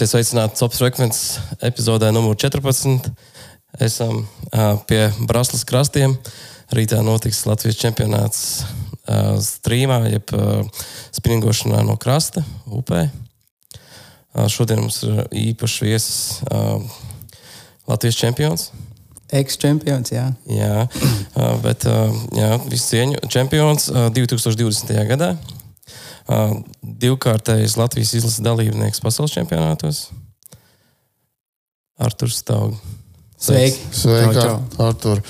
Esiet sveicināti Top Frekvences epizodē numur 14. Esam uh, pie Braslas krastiem. Rītā notiks Latvijas čempionāts uh, strīmā, jeb uh, spinningošanā no krasta upē. Uh, šodien mums ir īpašs viesis uh, Latvijas čempions. Ex-čempions, jā. Jā, uh, bet uh, jā, visu cieņu čempions uh, 2020. gadā. Uh, divkārtējs Latvijas izlases dalībnieks pasaules čempionātos. Arthurs Staugs. Sveiki! Sveiki. Artur.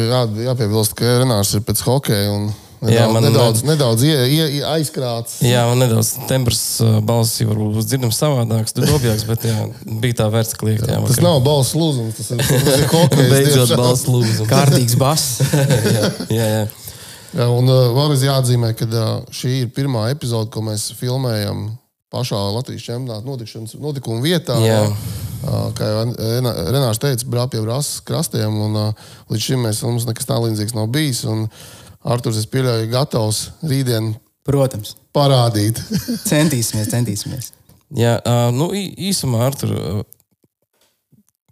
Jā, jāpiebilst, ka Renārs ir pēc hokeja un nedaudz, Jā, man- nedaudz, nedaudz ie, ie, ie, aizkrāts. Jā, man nedaudz tembrs balss jau varbūt būs dzirdams savādāks, dobjāks, bet jā, bija tā vērts kliegt. Jā, Tas nav balss lūzums, tas ir, tas ir hokejs. Beidzot balss lūdzu. Kārtīgs bass. jā, jā, jā. Jā, un uh, vēlreiz jāatzīmē, ka uh, šī ir pirmā epizode, ko mēs filmējam pašā Latvijas čempionāta notikuma vietā. Jā. Uh, Kā jau Renārs teica, brāl pie brāzes krastiem, un līdz šim mēs, mums nekas tā līdzīgs nav bijis. Un Arturs, es pieļauju, gatavs rītdien Protams, parādīt. centīsimies, centīsimies. jā nu, īsumā, Artur,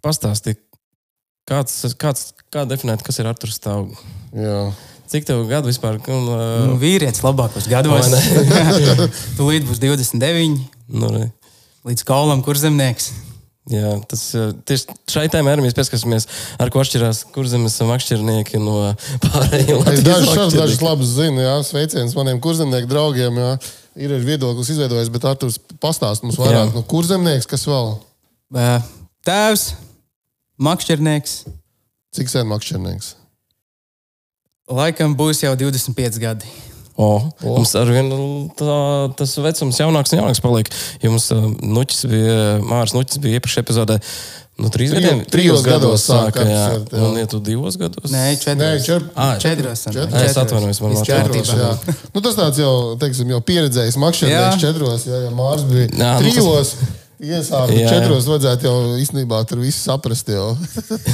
pastāsti, kāds, kāds, kā definēt, kas ir Arturs Staugs? Cik tev gadu vispār? Un, Nu, uh, vīrietis labākos gados. Vai Tūlīt būs 29, nu, re. līdz kaulam, kur zemnieks. Jā, tas tieši šai tēmai arī mēs pieskatāmies, ar ko atšķirās kurzemes makšķernieki no pārējiem. Es dažus šādus dažus labus zinu, jā, sveiciens maniem kurzemnieku draugiem. Jā. Ir arī viedoklis izveidojis, bet Arthurs pastāst mums vairāk. Jā. Nu, kurzemnieks, kas vēl? Tēvs, makšķernieks, Cik sen makšķernieks? Laikam būs jau 25 gadi. O, o. Mums ar vienu tas vecums jaunāks un jaunāks paliek. Jo mums uh, nuķis bija, Mārs Nuķis bija iepriekšējā epizodē. Nu, trīs Trijos- gadiem, trijos gados sāka jā. apsvert, jā. Un, ja tu divos gados? Nē, četros. Nē, četr... Ā, Četros. Četros. Es atvainojos, man matemātika. kārtībā. Jā. Nu, tas tāds jau, teiksim, jau pieredzējis makšķernieks Jā. četros, jā, ja Mārs bija Jā, nu, tas- trijos. Iesākt četros, vajadzētu jau īstenībā tur visu saprast. Jau.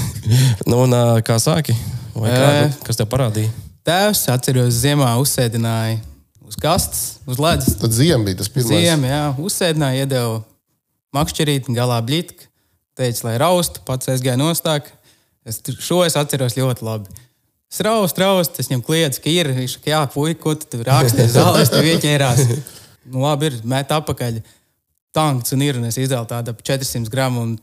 Nu, un, kā sāki? Vai kā, Ē. kas tev parādīja? Tēvs, atceros, ziemā uzsēdināja uz kastes, uz ledus. Tad ziem bija tas pirmais. Ziemā, jā, uzsēdināja, iedeva makšķerīti, galā blīti. Teica, lai raustu, pats aizgāja nostāk. Es tur- šo es atceros ļoti labi. Es raustu, raustu, es viņam kliedzu, ka ir. Viņš saka, jā, puika, ko tu tur rakstīji zālē, es tev ieķērās. Nu, labi, ir met apakaļ. Tanks un ir, un es izdevu tādu ap 400 gramu un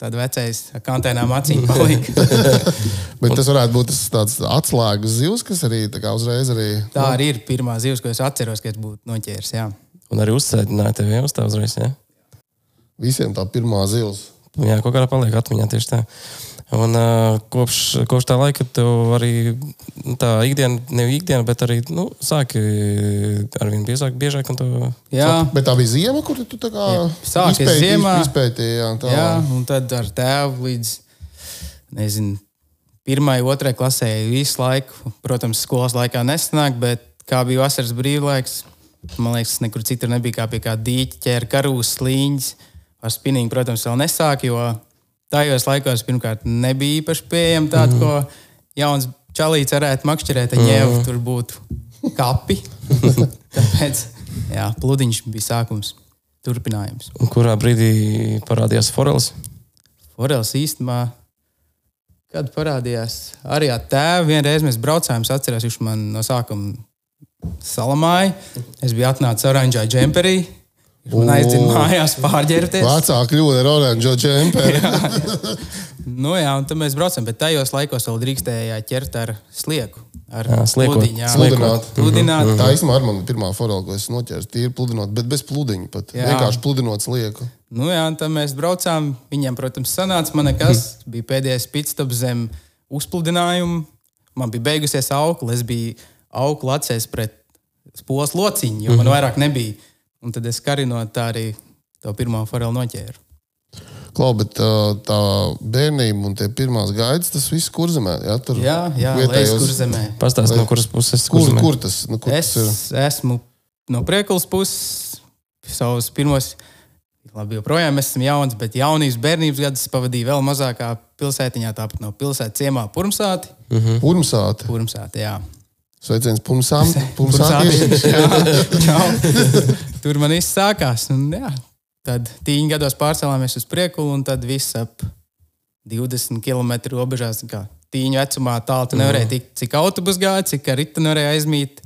tādu vecais ar kantēnām acīm palika. Bet tas varētu būt tas tāds atslēgas zivs, kas arī tā kā uzreiz arī. Tā arī ir pirmā zivs, ko es atceros, ka es būtu noķēris. Jā. Un arī uzsēdināja tevi jau uz tā uzreiz. Jā, Visiem tā pirmā zivs. jā kaut kādā paliek atmiņā tieši tā. Un, uh, kopš, kopš tā laika tev arī nu, tā ikdiena, nevis ikdiena, bet arī nu, sāki ar vien biežāk, biežāk un to Jā. Bet tā bija ziema, kur tu tā kā Sākas izpēti- ziemā. izpētīji. Jā, tā. Jā, un tad ar tēvu līdz nezinu, pirmai, otrai klasē visu laiku. Protams, skolas laikā nesanāk, bet kā bija vasaras brīvlaiks, man liekas, nekur citur nebija kā pie kā dīķa, ķēra karūs, slīņas. Ar spinningu, protams, vēl nesāk, jo tajos laikos pirmkārt nebija īpaši pieejama tāda, mm. ko jauns čalīts varētu makšķerēt, ja jau tur būtu kapi. Tāpēc, jā, pludiņš bija sākums, turpinājums. Un kurā brīdī parādījās Forels? Forels īstenībā, kad parādījās arī ar tēvu, vienreiz mēs braucām, es atceros, viņš man no sākuma salamāja. Es biju atnācis oranžā džemperī. Viņš man aizdzina mājās pārģērbties. Vecā kļūda ar oranžo džemperi. Nu, jā, un tad mēs braucam, bet tajos laikos vēl drīkstēja ķert ar slieku. Ar Jā, sliekot. pludiņu, jā. Sludināt. Pludināt. Tā īstenībā ar mani pirmā forela, ko es noķēru, ir pludinot, bet bez pludiņa pat. Jā. Vienkārši pludinot slieku. Nu, jā, un tad mēs braucām. Viņam, protams, sanāca man nekas. Bija pēdējais pitstops zem uzpludinājuma. Man bija beigusies aukla. Es biju aukla acīs pret spoles lociņu, jo man vairāk nebija. Un tad es karinot tā arī to pirmo forelu noķēru. Klau, bet uh, tā bērnība un tie pirmās gaidas, tas viss kurzemē. Jā, tur Jā, jā vietējos- kur zemē. Pastāst, no kuras puses Kur, kurzemē? kur tas, nu, kur Es tas ir? esmu no priekulas puses, savus pirmos. Labi, joprojām esmu jauns, bet jaunības bērnības gadus pavadīju vēl mazākā pilsētiņā, tāpat no pilsētas ciemā Purmsāti. Purmsāte. Purmsāti, jā. Sveiciens Purmsām. Purmsāti, Purmsātiešiem. jā. Čau. Tur man viss sākās. Un, jā, Tad tīņa gados pārcēlāmies uz priekulu, un tad viss ap 20 km robežās. kā Tīņa vecumā tālu tu nevarēji tikt, cik autobus gāja, cik ar ritu nevarēja aizmīt,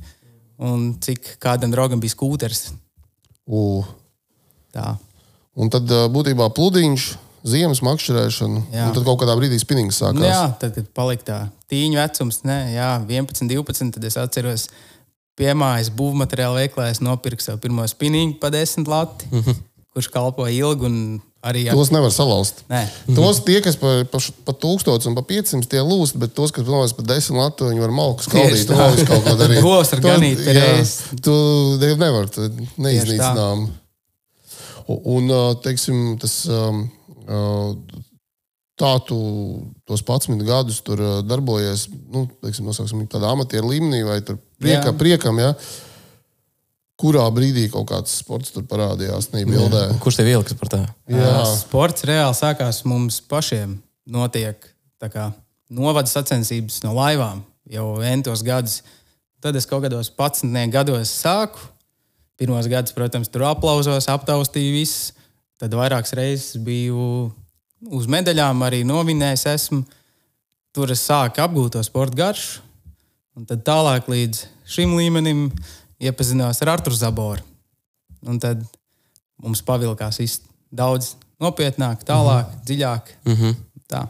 un cik kādam draugam bija skūters. U. Tā. Un tad būtībā pludiņš, ziemas makšķerēšana, Jā. un tad kaut kādā brīdī spinnings sākās. Nu, jā, tad, kad palika tā tīņa vecums, ne, jā, 11, 12, tad es atceros, piemājas būvmateriāla veiklā es nopirku savu pirmo spinīgu pa 10 lati, mm -hmm. kurš kalpoja ilgi un arī ar... Tos nevar salauzt. Nē, Tos tie, kas pa, pa, pa 1000 un pa 500 tie lūst, bet tos, kas novērst pa 10 latu, viņi var malku skaldīt. Visu kaut ko darīt. Govs To- ganīt reizes. Tu ne- nevar, tu neiznīcinām. Un, teiksim, tas tā tu tos 11 gadus tur darbojies, nu, teiksim, nosauksim, tādā amatieru līmenī vai tur prieka, Jā. priekam, ja? kurā brīdī kaut kāds sports tur parādījās. Kurš tev ieliks par tā? Jā, Sports reāli sākās mums pašiem. Notiek tā kā novada sacensības no laivām jau entos gadus. Tad es kaut kādos 11 gados sāku. Pirmos gadus, protams, tur aplausos, aptaustīju visus. Tad vairākas reizes biju uz medaļām, arī novinējis esmu. Tur es sāku apgūt to sporta garšu. Un tad tālāk līdz šim līmenim iepazinos ar Arthuru Zaboru. Un tad mums pavilkās viss daudz nopietnāk, tālāk, mm -hmm. dziļāk. Mm -hmm. Tā.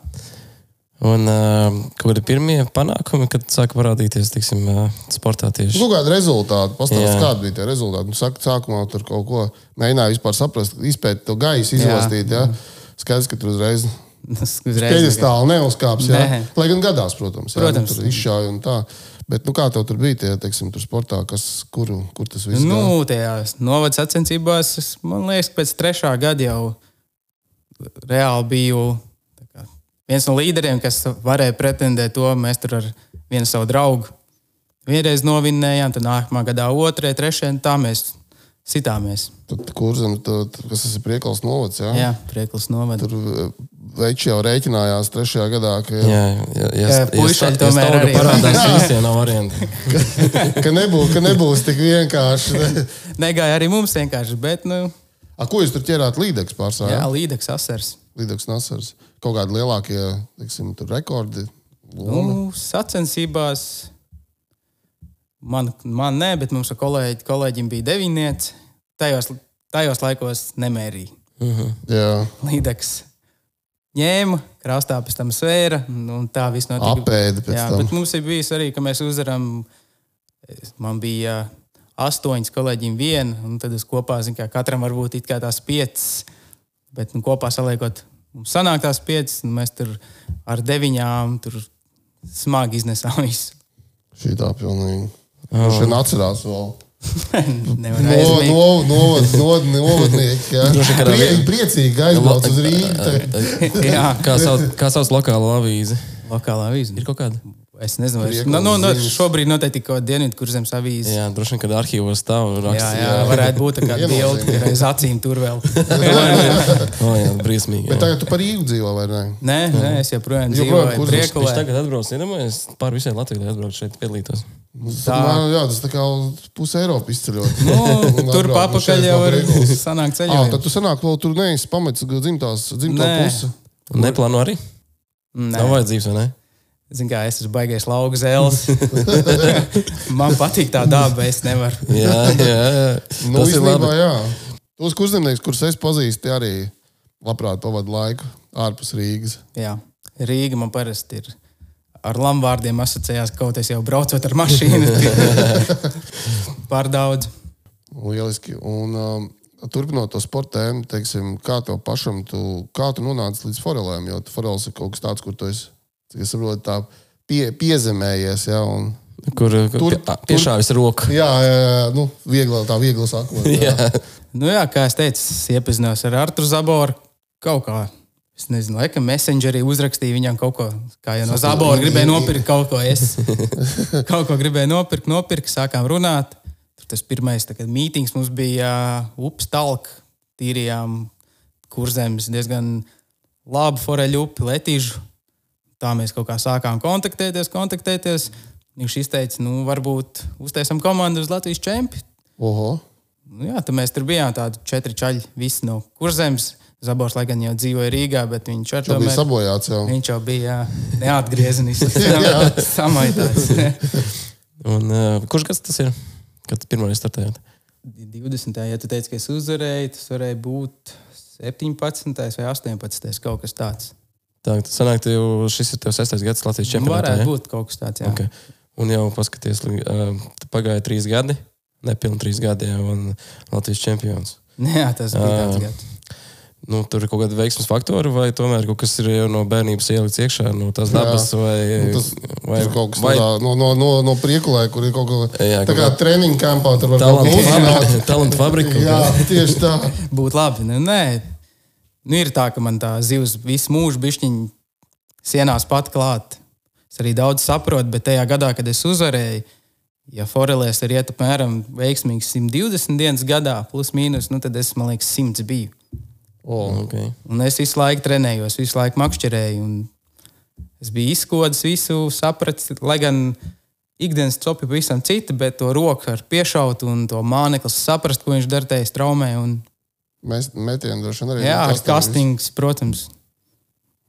Un uh, kādi ir pirmie panākumi, kad sāka parādīties tiksim, uh, sportā tieši? Nu, kāda rezultāta? Pastāstiet, Jā. kāda bija tie rezultāti. Nu, saka, sākumā tur kaut ko mēģināja vispār saprast, izpētīt to gaisu, izlastīt. Ja? Skaidrs, ka tur uzreiz Tas uzreiz pēdestāli neuzkāps. Ja? Nē. Lai gan gadās, protams, ja? Protams. Nu, tur izšāja un tā. Bet nu, kā tev tur bija tie, teiksim, tur sportā, kas, kur, kur tas viss gāja? Nu, tajās novada sacensībās, man liekas, ka pēc trešā gada jau reāli biju kā, viens no līderiem, kas varēja pretendēt to. Mēs tur ar vienu savu draugu vienreiz novinnējām, tad nākamā gadā otrai, trešajai, un tā mēs sitāmies. Tad kurzem, tu- kas tas ir priekals novads, ja? Jā, prieklis novada. Tur veči jau rēķinājās trešajā gadā, ka, Jā, jā, jā, Jā, puišeļi tomēr ja arī. parādās visiem nav variantu. ka, nebūs, ka nebūs tik vienkārši. Negāja arī mums vienkārši, bet, nu, A, ko jūs tur ķerāt līdeks pārsvarā? jā, līdeks asars. Līdeks Nasars. Kaut kādi lielākie, teiksim, tur rekordi. Loma. Nu, sacensībās man, man nē, bet mums ar kolēģi, kolēģim bija deviņnieci. Tajos, tajos laikos nemērīja. Jā, Līdeks ņēma, krastā pēc tam svēra, un tā viss notika. apēdi pēc Jā, tam. bet mums ir bijis arī, ka mēs uzvaram. Man bija astoņas kolēģiem viena, un tad es kopā, zinu, kā katram var būt it kā tās piecas, bet nu, kopā saliekot, mums sanāk tās piecas, un mēs tur ar deviņām tur smagi iznesām visu. Šī tā pilnīgi. Viņš oh. atcerās vēl. Nevar No, no, novad, novad, novadnieki. Prie, priecīgi aizbrauc uz sauc, kā sauc lokālo avīzi? lokālā avīze. Ir kaut kāda? Es nezinu, vai Priekals no, no, no, šobrīd noteikti kaut kāda dienvidu kurzemes avīze. Jā, droši vien, kad arhīvos stāv Jā, raksts. jā, varētu būt tā kā bilde, aiz acīm tur vēl. O, jā, briesmīgi. Bet Jā. tagad tu par Rīgu dzīvo vai ne? Nē, nē, es joprojām dzīvoju kurzemes. Viņš tagad atbrauc, iedomājies, pāri visai Latvijai, atbrauc šeit piedalītos. Tā. Man, jā, tas tā kā puse Eiropa izceļot. Nu, tur no papakaļ jau var sanākt Ā, ceļojumā. tad tu sanāk, vēl tur neesi pamets dzimtās, dzimtā puse. Neplāno arī? Nē. Nav vajadzības, vai ne? Zinu, kā es esmu baigais lauka zēls. Man patīk tā daba, es nevaru. Jā, jā. jā. Nu, Tas ir īstenībā, labi. jā. Tos kurzemnieks, kurus es pazīstu, arī labprāt pavadu laiku ārpus Rīgas. Jā, Rīga man parasti ir. Ar lambārdiem asociējās, kaut es jau braucot ar mašīnu. Pār daudz. Lieliski. Un, um, turpinot to sporta tēmu, teiksim, kā tev pašam, tu, kā tu nonāci līdz forelēm? Jo forels ir kaut kas tāds, kur tu esi, cik es saprotu, tā pie, piezemējies. Ja, un, Kur Tur- tur, pie, piešāvis roku. jā, jā, jā, nu, viegli, tā viegli sakot. Jā. Jā. Nu, jā, kā es teicu, es iepazinos ar Arthuru Zaboru. Kaut kā, es nezinu, laikam, Messengerī uzrakstīju viņam kaut ko, kā jau no Zabora gribēja nopirkt kaut ko. Es kaut ko gribēju nopirkt, nopirkt, sākām runāt. Tur tas pirmais mītings mums bija uh, upes talk, tīrījām kurzemes diezgan labu foreļu upi, letīžu. Tā mēs kaut kā sākām kontaktēties, kontaktēties. Viņš izteica, nu, varbūt uztaisām komandu uz Latvijas čempionu. Oho. Nu, jā, tad mēs tur bijām tādi četri čaļi, visi no kurzemes. Zabors, lai gan jau dzīvoja Rīgā, bet viņš ar to bija sabojāts. Jau. Viņš jau bija neatgriezenisks, samaitāts. Un, uh, kurš gads tas ir? Kad pirmā startējāt? 20. Ja tu teici, ka es uzvarēju, tas varēja būt 17. vai 18. kaut kas tāds. Tā, tas sanāk, ka šis ir tavs sestais gads Latvijas čempionātā. Varētu ja? būt kaut kas tāds, jā. Okay. Un jau paskaties, pagāja trīs gadi, nepilni trīs gadi, jau un Latvijas čempions. Jā, tas bija tāds gads nu, tur ir kaut kāda veiksmes faktora, vai tomēr kaut kas ir jau no bērnības ielikts iekšā, no tās dabas, jā. vai, nu, tas, vai tas kaut kas vai... no, no, no, no priekulē, kur ir kaut kā jā, tā kā treniņa kampā, tur var talantu kaut ko uzzināt. Talantu fabrika. jā, tieši tā. Būtu labi. Nu, nē, nu, ir tā, ka man tā zivs visu mūžu bišķiņu sienās pat klāt. Es arī daudz saprotu, bet tajā gadā, kad es uzvarēju, ja forelēs ir iet apmēram veiksmīgi 120 dienas gadā, plus mīnus, nu, tad es, man liekas, 100 biju. Oh, okay. Un es visu laiku trenējos, visu laiku makšķerēju. Es biju izkodis, visu sapratis, lai gan ikdienas copi pavisam cita, bet to roku ar piešautu un to mānekli saprast, ko viņš dara tajā straumē. Un... Mēs metienu droši vien arī. Jā, ar kastings, protams.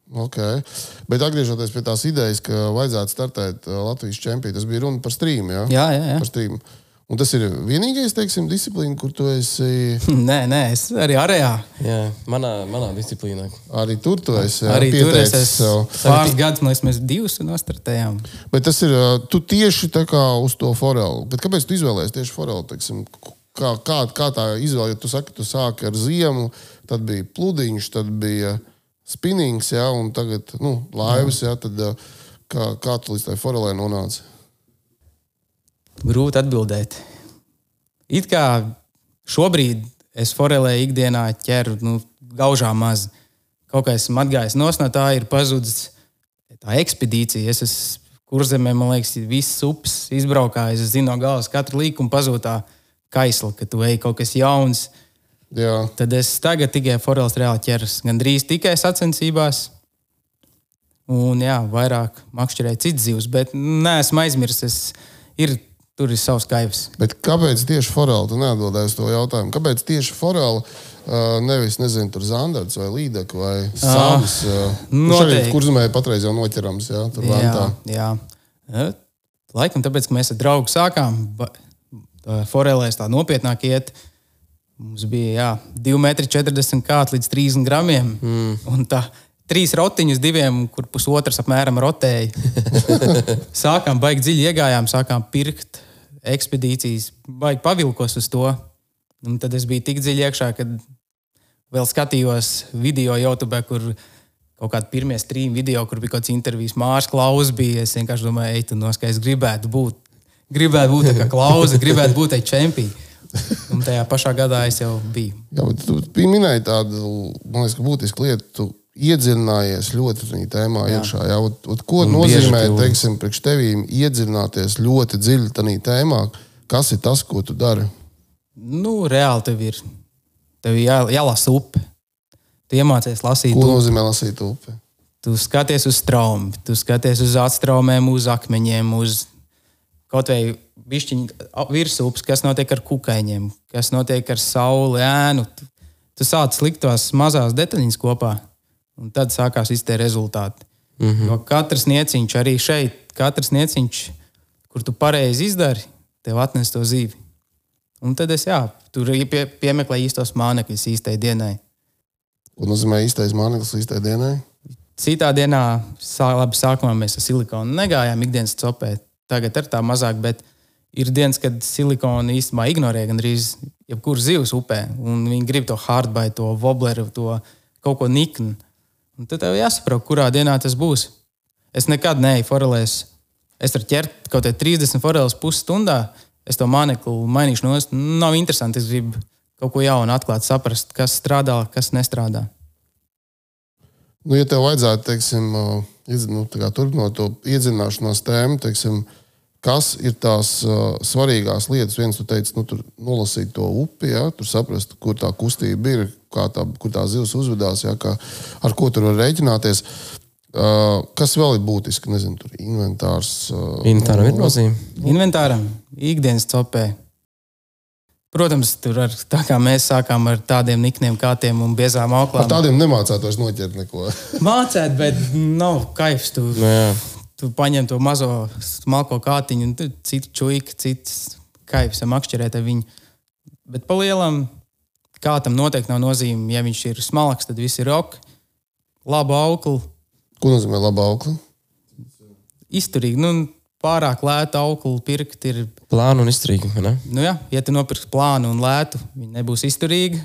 Okay. Bet atgriežoties pie tās idejas, ka vajadzētu startēt uh, Latvijas čempionātā, tas bija runa par strīmu. Ja? Jā, jā, jā. Par strīmu. Un tas ir vienīgais, teiksim, disciplīna, kur tu esi. Nē, nē, es arī arējā. Jā, manā, manā disciplīnā. Arī tur tu esi. Jā, arī tur es esmu. Pāris gadus mēs, mēs divus nostartējām. Bet tas ir, tu tieši tā kā uz to forelu. Bet kāpēc tu izvēlējies tieši forelu? Teiksim, kā, kā, kā tā izvēle, ja tu saki, tu sāki ar ziemu, tad bija pludiņš, tad bija spinnings, jā, un tagad nu, laivas, jā, tad kā, kā tu līdz tai forelē nonāci? Grūti atbildēt. It kā šobrīd es forelē ikdienā ķeru nu, gaužā maz. Kaut kā esmu atgājis no tā, ir pazudis tā ekspedīcija. Es esmu kurzemē, man liekas, visas upes izbraukājis. Es zinu no galvas katru līkumu pazūtā kaisla, ka tu ej kaut kas jauns. Jā. Tad es tagad tikai forels reāli ķeros. Gan drīz tikai sacensībās. Un jā, vairāk makšķerēju citas zivs, bet neesmu aizmirsis. Ir Tur ir savs kaivs. Bet kāpēc tieši forela? Tu neatbildēji uz to jautājumu. Kāpēc tieši forela? Nevis, nezinu, tur zandards vai līdeka vai sāpes. Uh, Noteikti. Kur zemē patreiz jau noķerams, jā, tur jā, vantā. Jā. Laikam tāpēc, ka mēs ar draugu sākām forelēs tā nopietnāk iet. Mums bija jā, 2,40 m līdz 30 gramiem. Mm. Un tā trīs rotiņus, diviem, kur pusotrs apmēram rotēja. sākām baigi dziļi iegājām, sākām pirkt ekspedīcijas, baigi pavilkos uz to. Un tad es biju tik dziļi iekšā, kad vēl skatījos video YouTube, kur kaut kādi pirmie strīmi video, kur bija kaut kāds intervijas Mārcis Klaus. Bija. Es vienkārši domāju, ej, tu noskaidro, gribētu būt. Gribētu būt kā klauza, gribētu būt čempions. Un tajā pašā gadā es jau biju. Jā, bet tu minēji tādu, man liekas, būtisku lietu iedziļinājies ļoti tajā tēmā jā. iekšā. Jā, ot, ot, ko un nozīmē, teiksim, priekš tevīm iedziļināties ļoti dziļi tajā tēmā? Kas ir tas, ko tu dari? Nu, reāli tev ir. Tev jā, jālasa upe. Tu iemācies lasīt. Ko upi. nozīmē lasīt upi? Tu skaties uz traumu, tu skaties uz atstraumēm, uz akmeņiem, uz kaut vai višķiņu virsūpes, kas notiek ar kukaiņiem, kas notiek ar sauli, ēnu. Tu, tu sāc likt tās mazās detaļas kopā. Un tad sākās tie rezultāti. Mm -hmm. Jo katrs nieciņš, arī šeit, katrs nieciņš, kur tu pareizi izdari, tev atnes to zīvi. Un tad es jā, tur pie, piemeklēju īstos mānekļus īstai dienai. Ko nozīmē īstais māneklis īstai dienai? Citā dienā, sā, labi, sākumā mēs ar silikonu negājām ikdienas copē. Tagad ir tā mazāk, bet ir dienas, kad silikonu īstenībā ignorē gandrīz jebkuru zivs upē. Viņi grib to hardbite, to wobbleru, to kaut ko niknu. Un tad tev jāsaprot, kurā dienā tas būs. Es nekad neeju forelēs. Es varu ķert kaut kādā 30 foreles pusstundā. Es to mānekli mainīšu no es. Nav interesanti. Es gribu kaut ko jaunu atklāt, saprast, kas strādā, kas nestrādā. Nu, ja tev vajadzētu, teiksim, nu, turpināt to iedzināšanās tēmu, teiksim, kas ir tās uh, svarīgās lietas. Viens, tu teici, nu, tur nolasīt to upi, ja, tur saprast, kur tā kustība ir, tā, kur tā zivs uzvedās, ja, kā, ar ko tur var rēķināties. Uh, kas vēl ir būtiski? Nezinu, tur inventārs. Uh, Inventāram ir nozīme. Inventāram, ikdienas copē. Protams, tur ar, tā kā mēs sākām ar tādiem nikniem, kātiem un biezām auklām. Ar tādiem nemācētos noķert neko. Mācēt, bet nav kaifs. Tu, Nu, jā. tu paņem to mazo smalko kātiņu, un tur citu čūku, cits kaifs makšķerēt ar viņu. Bet pa lielam, kā tam noteikti nav nozīme. Ja viņš ir smalks, tad viss ir ok. Labu auklu, Ko nozīmē laba aukla? izturīgi. Nu, pārāk lētu auklu pirkt ir. Plānu un ne? Nu, jā, ja tu nopirksi plānu un lētu, viņi nebūs izturīgi.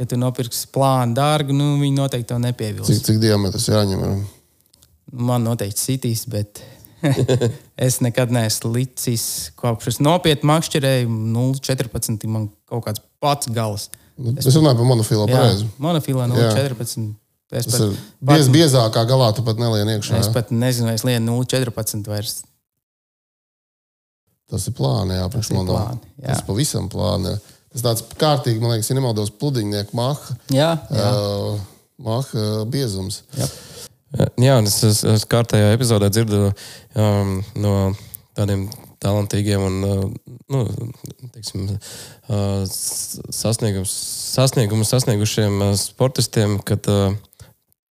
Ja tu nopirksi plānu dārgu, nu, viņi noteikti to nepievils. Cik, cik diametrs jāņem? ir? Man noteikti sitīs, bet es nekad neesmu licis kopš es nopietni makšķerēju. 0,14 man kaut kāds pats gals. Nu, Es runāju par monofilo pareizi. monofilā Jā. 0,14. Es Tas pat, ir biez, biezākā galā, tu pat nelien iekšā. es pat nezinu, vai es lienu 0,14 vairs. Tas ir plāni, jā, priekš ir manā. plāni, jā. Tas pavisam plāni. Tas tāds kārtīgi, man liekas, ja nemaldos, pludiņnieku maha, Jā, jā. uh, maha biezums. jā. Jā, un es, es, es kārtējā epizodē dzirdu um, no tādiem talantīgiem un uh, nu, teiksim, uh, sasniegums, sasniegumus sasniegušiem uh, sportistiem, kad uh,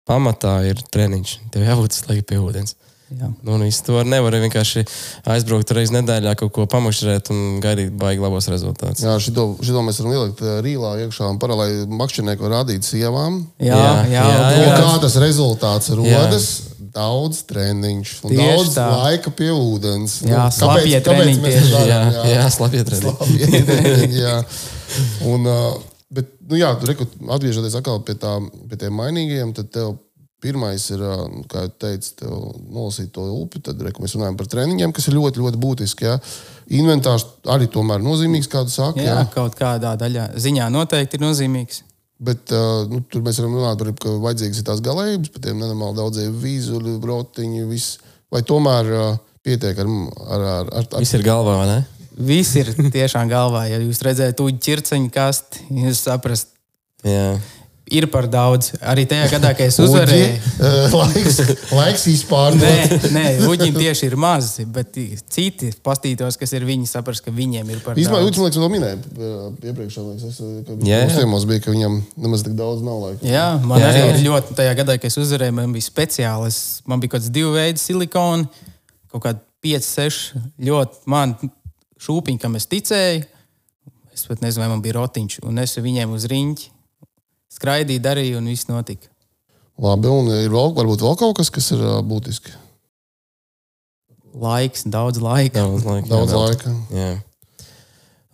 pamatā ir treniņš. Tev jābūt laiku pie ūdens. Jā. Nu, un viss to nevar vienkārši aizbraukt reizes nedēļā, kaut ko pamušķerēt un gaidīt baigi labos rezultātus. Jā, šito, šito mēs varam ielikt uh, rīlā iekšā un paralēli makšķernieku rādīt sievām. Jā, Jā, jā, jā, Un jā. kā tas rezultāts rodas? Daudz treniņš, un Tieši daudz tā. laika pie ūdens. Nu, Jā, kāpēc- slapjie kāpēc treniņi mēs tieši, to Jā, darām? jā slapjie treniņi. Treniņi, jā. Un, uh, bet, nu, jā, tur reku, atgriežoties atkal pie, tā, pie tiem mainīgajiem, tad tev pirmais ir, kā jau teicu, nolasīt to upi. Tad reku, mēs runājam par treniņiem, kas ir ļoti, ļoti būtiski. Jā. Inventārs arī tomēr nozīmīgs, kā tu saki. jā, Jā. kaut kādā daļā ziņā noteikti ir nozīmīgs. Bet nu, tur mēs varam runāt par to, ka vajadzīgas ir tās galējības, par tiem nenormāli daudziem vīzuļu, brotiņu, viss. Vai tomēr pietiek ar, ar, ar, ar, ar Viss ir galvā, vai ne? Viss ir tiešām galvā. Ja jūs redzat, uģi ķirceņu kasti, jūs saprast, Jā. Ir par daudz. Arī tajā gadā, kad es uzvarēju. uh, laiks, laiks izpārnot. Nē, nē uģim tieši ir maz, bet citi pastītos, kas ir viņi, saprast, ka viņiem ir par Īsumā, daudz. Uģis, man liekas, to minēja uh, iepriekš. man Liekas, es, uh, ka Jā, jā. bija, ka viņam nemaz tik daudz nav laika. Jā, man Jā, arī jā. ir ļoti, tajā gadā, kad es uzvarēju, man bija speciāli. Es, man bija kaut kāds divu veidu silikona, kaut kādi 5, 6 ļoti man šūpiņi, kam es ticēju. Es pat nezinu, vai man bija rotiņš, un es viņiem uz riņķi skraidīju, darīju, un viss notika. Labi, un ir vēl, varbūt vēl kaut kas, kas ir uh, būtiski. Laiks, daudz laika. Daudz laika. Daudz jā, laika. Jā.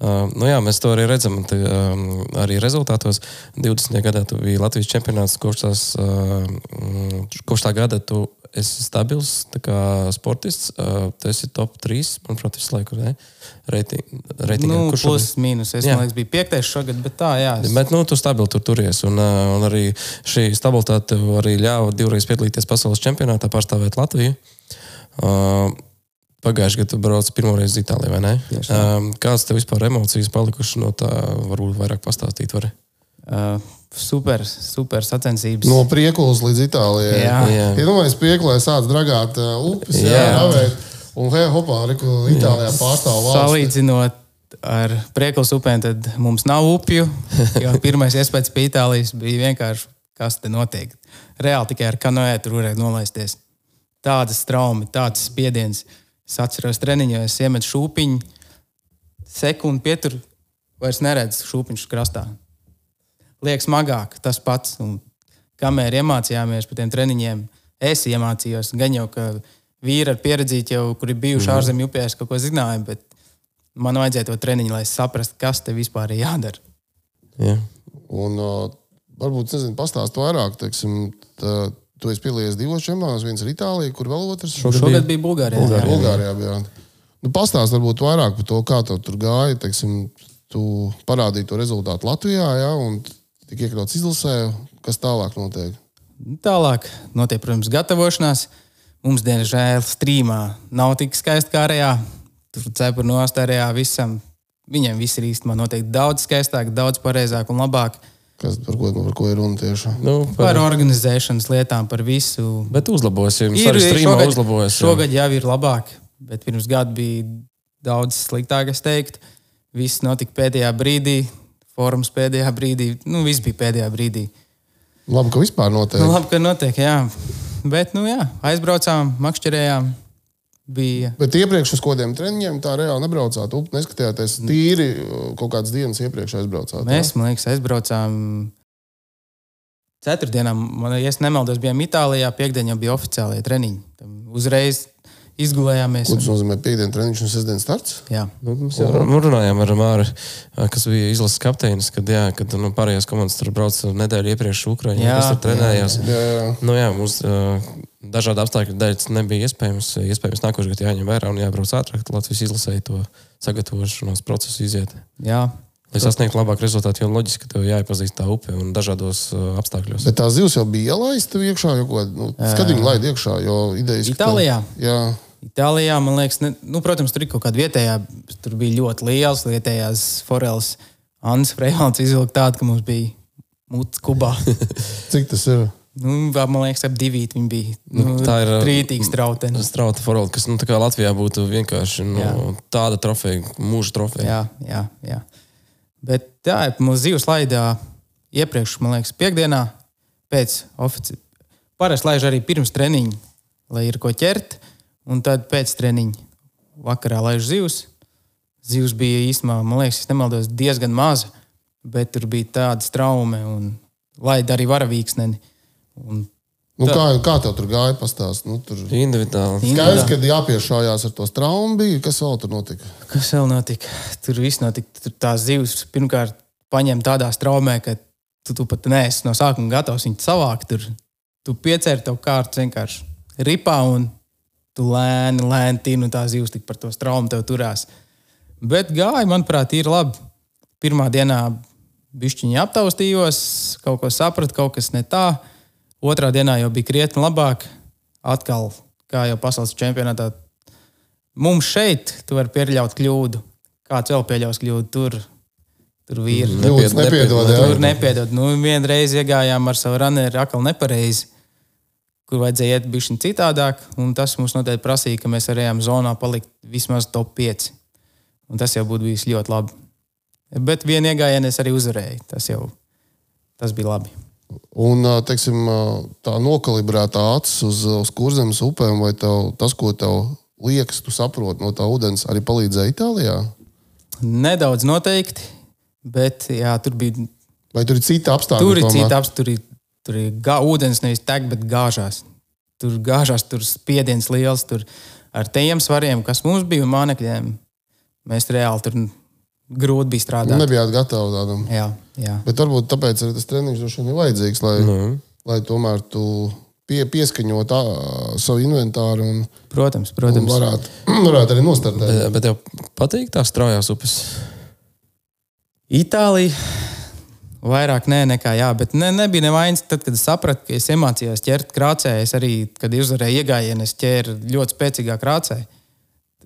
Uh, nu jā, mēs to arī redzam. Te, um, arī rezultātos 20. gadā tu biji Latvijas čempionāts. Kopš, tās, uh, kopš tā gada tu esi stabils tā kā sportists. Tu esi top 3, manuprāt, visu laiku. reitingā. Nu, Kurš plus, mīnus. Es Jā. domāju, ka bija piektais šogad, bet tā, jā. Es, Bet nu, tu stabili tur turies. Un, un arī šī stabilitāte tev arī ļāva divreiz piedalīties pasaules čempionātā, pārstāvēt Latviju. Uh, Pagājušajā gadā tu brauc pirmo reizi uz Itāliju, vai ne? Um, kādas tev vispār emocijas palikušas no tā? Varbūt vairāk pastāstīt. Vari? uh, super, super sacensības. No priekulas līdz Itālijai. Jā. Jā. Iedomājieties, priekulē sāc dragāt uh, upes, jā, Jā. ravēt. Un hei, hopā, reku Itālijā pārstāv valsts. Salīdzinot ar prieklas upēm, tad mums nav upju. Jo pirmais iespējas pie Itālijas bija vienkārši, kas te notiek. Reāli tikai ar kanoē tur varēja nolaisties. Tādas traumas, tāds spiediens. Es atceros, treniņos es iemetu šūpiņu, sekundi pietur, vairs neredzu šūpiņš krastā. Liekas, smagāk tas pats. Un kamēr iemācījāmies par tiem treniņiem, es iemācījos. Gan jau, ka vīri ar pieredzi, jau, kuri bijuši mm. ārzemju upēs, kaut ko zināja, bet man vajadzēja to treniņu, lai saprastu, kas te vispār ir jādara. Jā. Un uh, varbūt, nezinu, pastāst vairāk, teiksim, tā, tu esi piedalījies divos čempionātos, viens ir Itālija, kur vēl otrs? Šogad bija Bulgārijā. jā. Bulgārijā bija. Nu, pastāst varbūt vairāk par to, kā tev tur gāja, teiksim, tu parādīji to rezultātu Latvijā, ja, un tik iekļauts izlasē, kas tālāk notiek. Nu, Tālāk notiek, protams, gatavošanās. Mums, diemžēl, strīmā nav tik skaisti kā arējā. Tur cepura nost arējā visam. Viņiem viss ir īstenībā noteikti daudz skaistāk, daudz pareizāk un labāk. Kas, par, ko, par ko ir runa tieši? Nu, Par par, organizēšanas lietām, par visu. bet uzlabosim. Ir, šogad, uzlabojas. jā. šogad jau ir labāk, bet pirms gada bija daudz sliktāk, es teiktu. viss notika pēdējā brīdī, forums pēdējā brīdī. Nu, viss bija pēdējā brīdī. Labi, ka vispār notiek. Nu, labi, ka notiek, jā. Bet, nu jā, aizbraucām, makšķerējām. Bija. Bet iepriekš uz kādiem treniņiem tā reāli nebraucāt. Up, neskatījāties tīri kaut kādas dienas iepriekš aizbraucāt. Mēs, man liekas, aizbraucām ceturtdienā. Man, ja nemaldos, bijām Itālijā, piekdienā bija oficiālie treniņi. Tam uzreiz izgulējāmies. Ko tas nozīmē? Piektdienas treniņš un sestdienas starts? Jā, Nu, mēs jau runājām ar Māru, kas bija izlases kapteinis, kad, jā, kad nu, pārējās komandas tur brauca nedēļu iepriekš uz Ukrajinu. Jā, Kas tur trenējās? Jā, jā. Nu, jā, mums uh, dažādu apstākļu dēļ tas nebija iespējams. Iespējams, nākošais gads jāņem vērā un jābrauc ātrāk, lai Latvijas izlasēji to sagatavošanās procesu iziet. jā. Lai sasniegtu labāku rezultātu, jo loģiski, ka tev jāiepazīst tā upe un dažādos uh, apstākļos. Bet tā zivs jau bija ielaista iekšā, jau ko nu, skatiņu laid iekšā. Jo idejas, tev- Itālijā? Jā, Itālijā, man liekas, ne, nu, protams, tur ir kaut kāda vietējā, tur bija ļoti liels vietējās foreles. Anna Freihals izvilka tādu, ka mums bija mutes kubā. cik tas ir? nu, man liekas, ap divīt viņi bija. Nu, tā ir, uh, Trītīgs trautens. Strauta forward, kas nu, tā kā Latvijā būtu vienkārši nu, Jā. tāda trofeja, mūža trofeja. Jā, jā, jā. Bet ir mūsu dzīves laidā iepriekš, man liekas, piekdienā pēc oficiāla. Parasti laiž arī pirms treniņa, lai ir ko ķert, un tad pēc treniņa vakarā laiž zivs. Zivs bija īstenībā, man liekas, nemaldos, diezgan maza, bet tur bija tāda traume un laida arī varavīksneni. Un Nu, kā, kā tev tur gāja? Pastāst, nu, tur... Individuāli. Skaidrs, ka jāpiešājās ar to traumu. Kas vēl tur notika? Kas vēl notika? Tur viss notika. Tur tās zivs pirmkārt paņem tādā straumē, ka tu, tu pat neesi no sākuma gatavs viņu savākt. Tur tu piecēri tev kārtas vienkārši ripā un tu lēni, lēni tini, un tā zivs tik par to straumu tev turās. Bet gāja, manuprāt, ir labi. Pirmā dienā bišķiņi aptaustījos, kaut ko sapratu, kaut kas ne tā. Otrā dienā jau bija krietni labāk. Atkal, kā jau pasaules čempionātā, mums šeit tu vari pieļaut kļūdu. Kāds vēl pieļaus kļūdu? Tur, tur vīri. Nepiedod. nepied- jā. Tur nepiedod. Nu, vienreiz iegājām ar savu runneru atkal nepareizi, kur vajadzēja iet bišķiņ citādāk. un Tas mums noteikti prasīja, ka mēs varējām zonā palikt vismaz top 5. Un tas jau būtu bijis ļoti labi. Bet vienu iegājienu es arī uzvarēju. Tas jau tas bija labi. Un teiksim, tā nokalibrētā acis uz, uz kurzemes upēm, vai tev, tas, ko tev liekas, tu saproti no tā ūdens, arī palīdzēja Itālijā? Nedaudz noteikti, bet jā, tur bija Vai tur ir cita apstākļa? Tur ir tomēr? cita apstākļa, tur ir, gā, ūdens nevis tek, bet gāžās. Tur gāžās, tur spiediens liels. Tur ar tiem svariem, kas mums bija mānekļiem, mēs reāli tur grūti bija strādāt. nebijāt gatavi tādam. Jā, jā. Bet varbūt tāpēc arī tas treniņš droši vien ir vajadzīgs, lai, Nu, lai tomēr tu pie, pieskaņot ā, savu inventāru un, Protams, un protams. varētu, varētu arī nostartēt. bet, bet tev patīk tās straujās upes. Itālija. Vairāk nē, nekā jā, bet ne, nebija nevainas. Tad, kad es sapratu, ka es iemācījos ķert krācē, es arī, kad uzvarēju iegājienu, es ķēru ļoti spēcīgā krācē.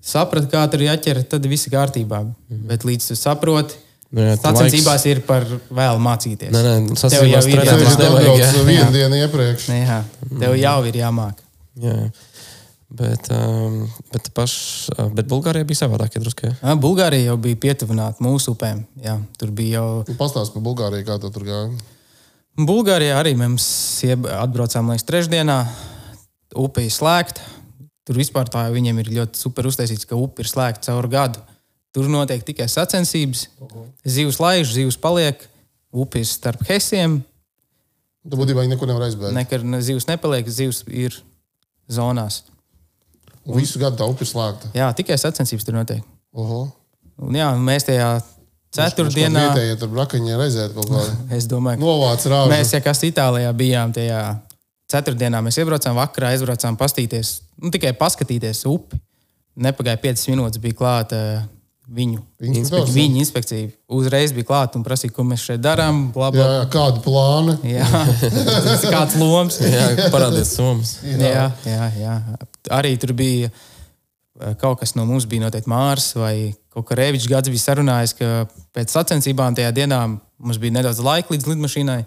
Sapratu, kā tur jāķer, tad viss ir kārtībā. Bet līdz tu saproti, Nu, jā, sacensībās ir par vēlu mācīties. Nē, nē, Tev jau ir Tas trenēties ir nevajag. atbrauc jā. vienu dienu iepriekš. Nē, jā, tev jau ir jāmāk. Jā. Bet, um, bet, paš, bet Bulgārijā bija savādāk, ja Bulgārija jau bija pietuvināta mūsu upēm. Jā, tur bija jau. Nu, Pastāst par Bulgāriju, kā tur gāja. Bulgārijā arī mēs ieb- atbraucām līdz trešdienā. Upe ir slēgta. Tur vispār tā viņiem ir ļoti super uztaisīts, ka upe ir slēgta caur gadu. Tur notiek tikai sacensības. Zivs laiž, zivs paliek. Upe ir starp hesiem. Tu būtībā viņi neko nevar aizbēgt. Ne. Nekad ne- zivs nepaliek, zivs ir zonās. Visu gadu tā upe ir slēgta. Jā, tikai sacensības tur notiek. Oho. Un, jā, un mēs tajā ceturtdienā, Vietējie tur brakaņi reizē kaut kā es domāju, ka novāc rāžu. Mēs, ja kas Itālijā bijām, tajā ceturtdienā mēs iebraucām, vakarā aizbraucām pastīties, nu, tikai paskatīties upi. Nepagāja 5 minūtes, bija klāta viņu Inspektors, inspekcija. Viņa inspekcija uzreiz bija klāta un prasīja, ko mēs šeit darām. Bla, Jā, bla. jā, kādu plānu? Jā, kāds loms. Jā, parādies summas. Jā, jā, jā. Arī tur bija eh, kaut kas no mums, bija noteikti Mārs vai kaut kā Rēvičs gads bija sarunājis, ka pēc sacensībām tajā dienā mums bija nedaudz laika līdz lidmašīnai.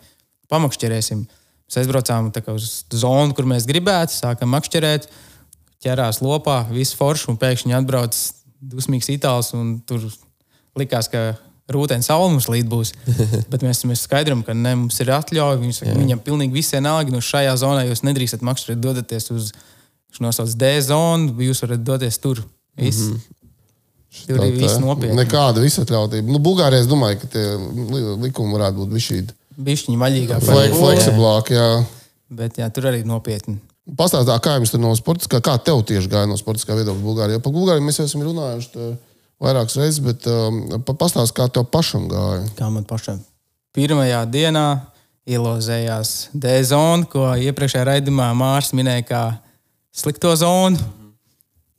Pamakšķerēsim. Mēs aizbraucām tā kā uz zonu, kur mēs gribētu, sākam makšķerēt, ķerās lopā, viss forši un pēkšņi atbrauc dusmīgs itāls un tur likās, ka rūtēns saule mums līdz būs. Bet mēs, mēs skaidrojam, ka ne, mums ir atļauja. Viņam, saka, viņam pilnīgi viss vienalga. Nu, šajā zonā jūs nedrīkstat makšķerēt, dodaties uz, viņš nosauc D zonu, jūs varat doties tur. Viss. Mm -hmm. Tur ir viss nopietni. Nekāda visatļautība. Nu, Bulgārijā es domāju, ka tie likumi varētu būt bišķīdi. Bišķiņi vaļīgāk. Fleksiblāk, jā. Bet jā, tur arī nopietni. Pastāstā, kā jums tur no sportiskā, kā tev tieši gāja no sportiskā viedokļa Bulgārijā. Par Bulgāriju mēs jau esam runājuši. Tā vairākas reizes, bet um, pastāstiet, kā tev pašam gāja. Kā man pašam? Pirmajā dienā ielozējās D-zona, ko iepriekšējā raidījumā Mārcis minēja kā slikto zonu.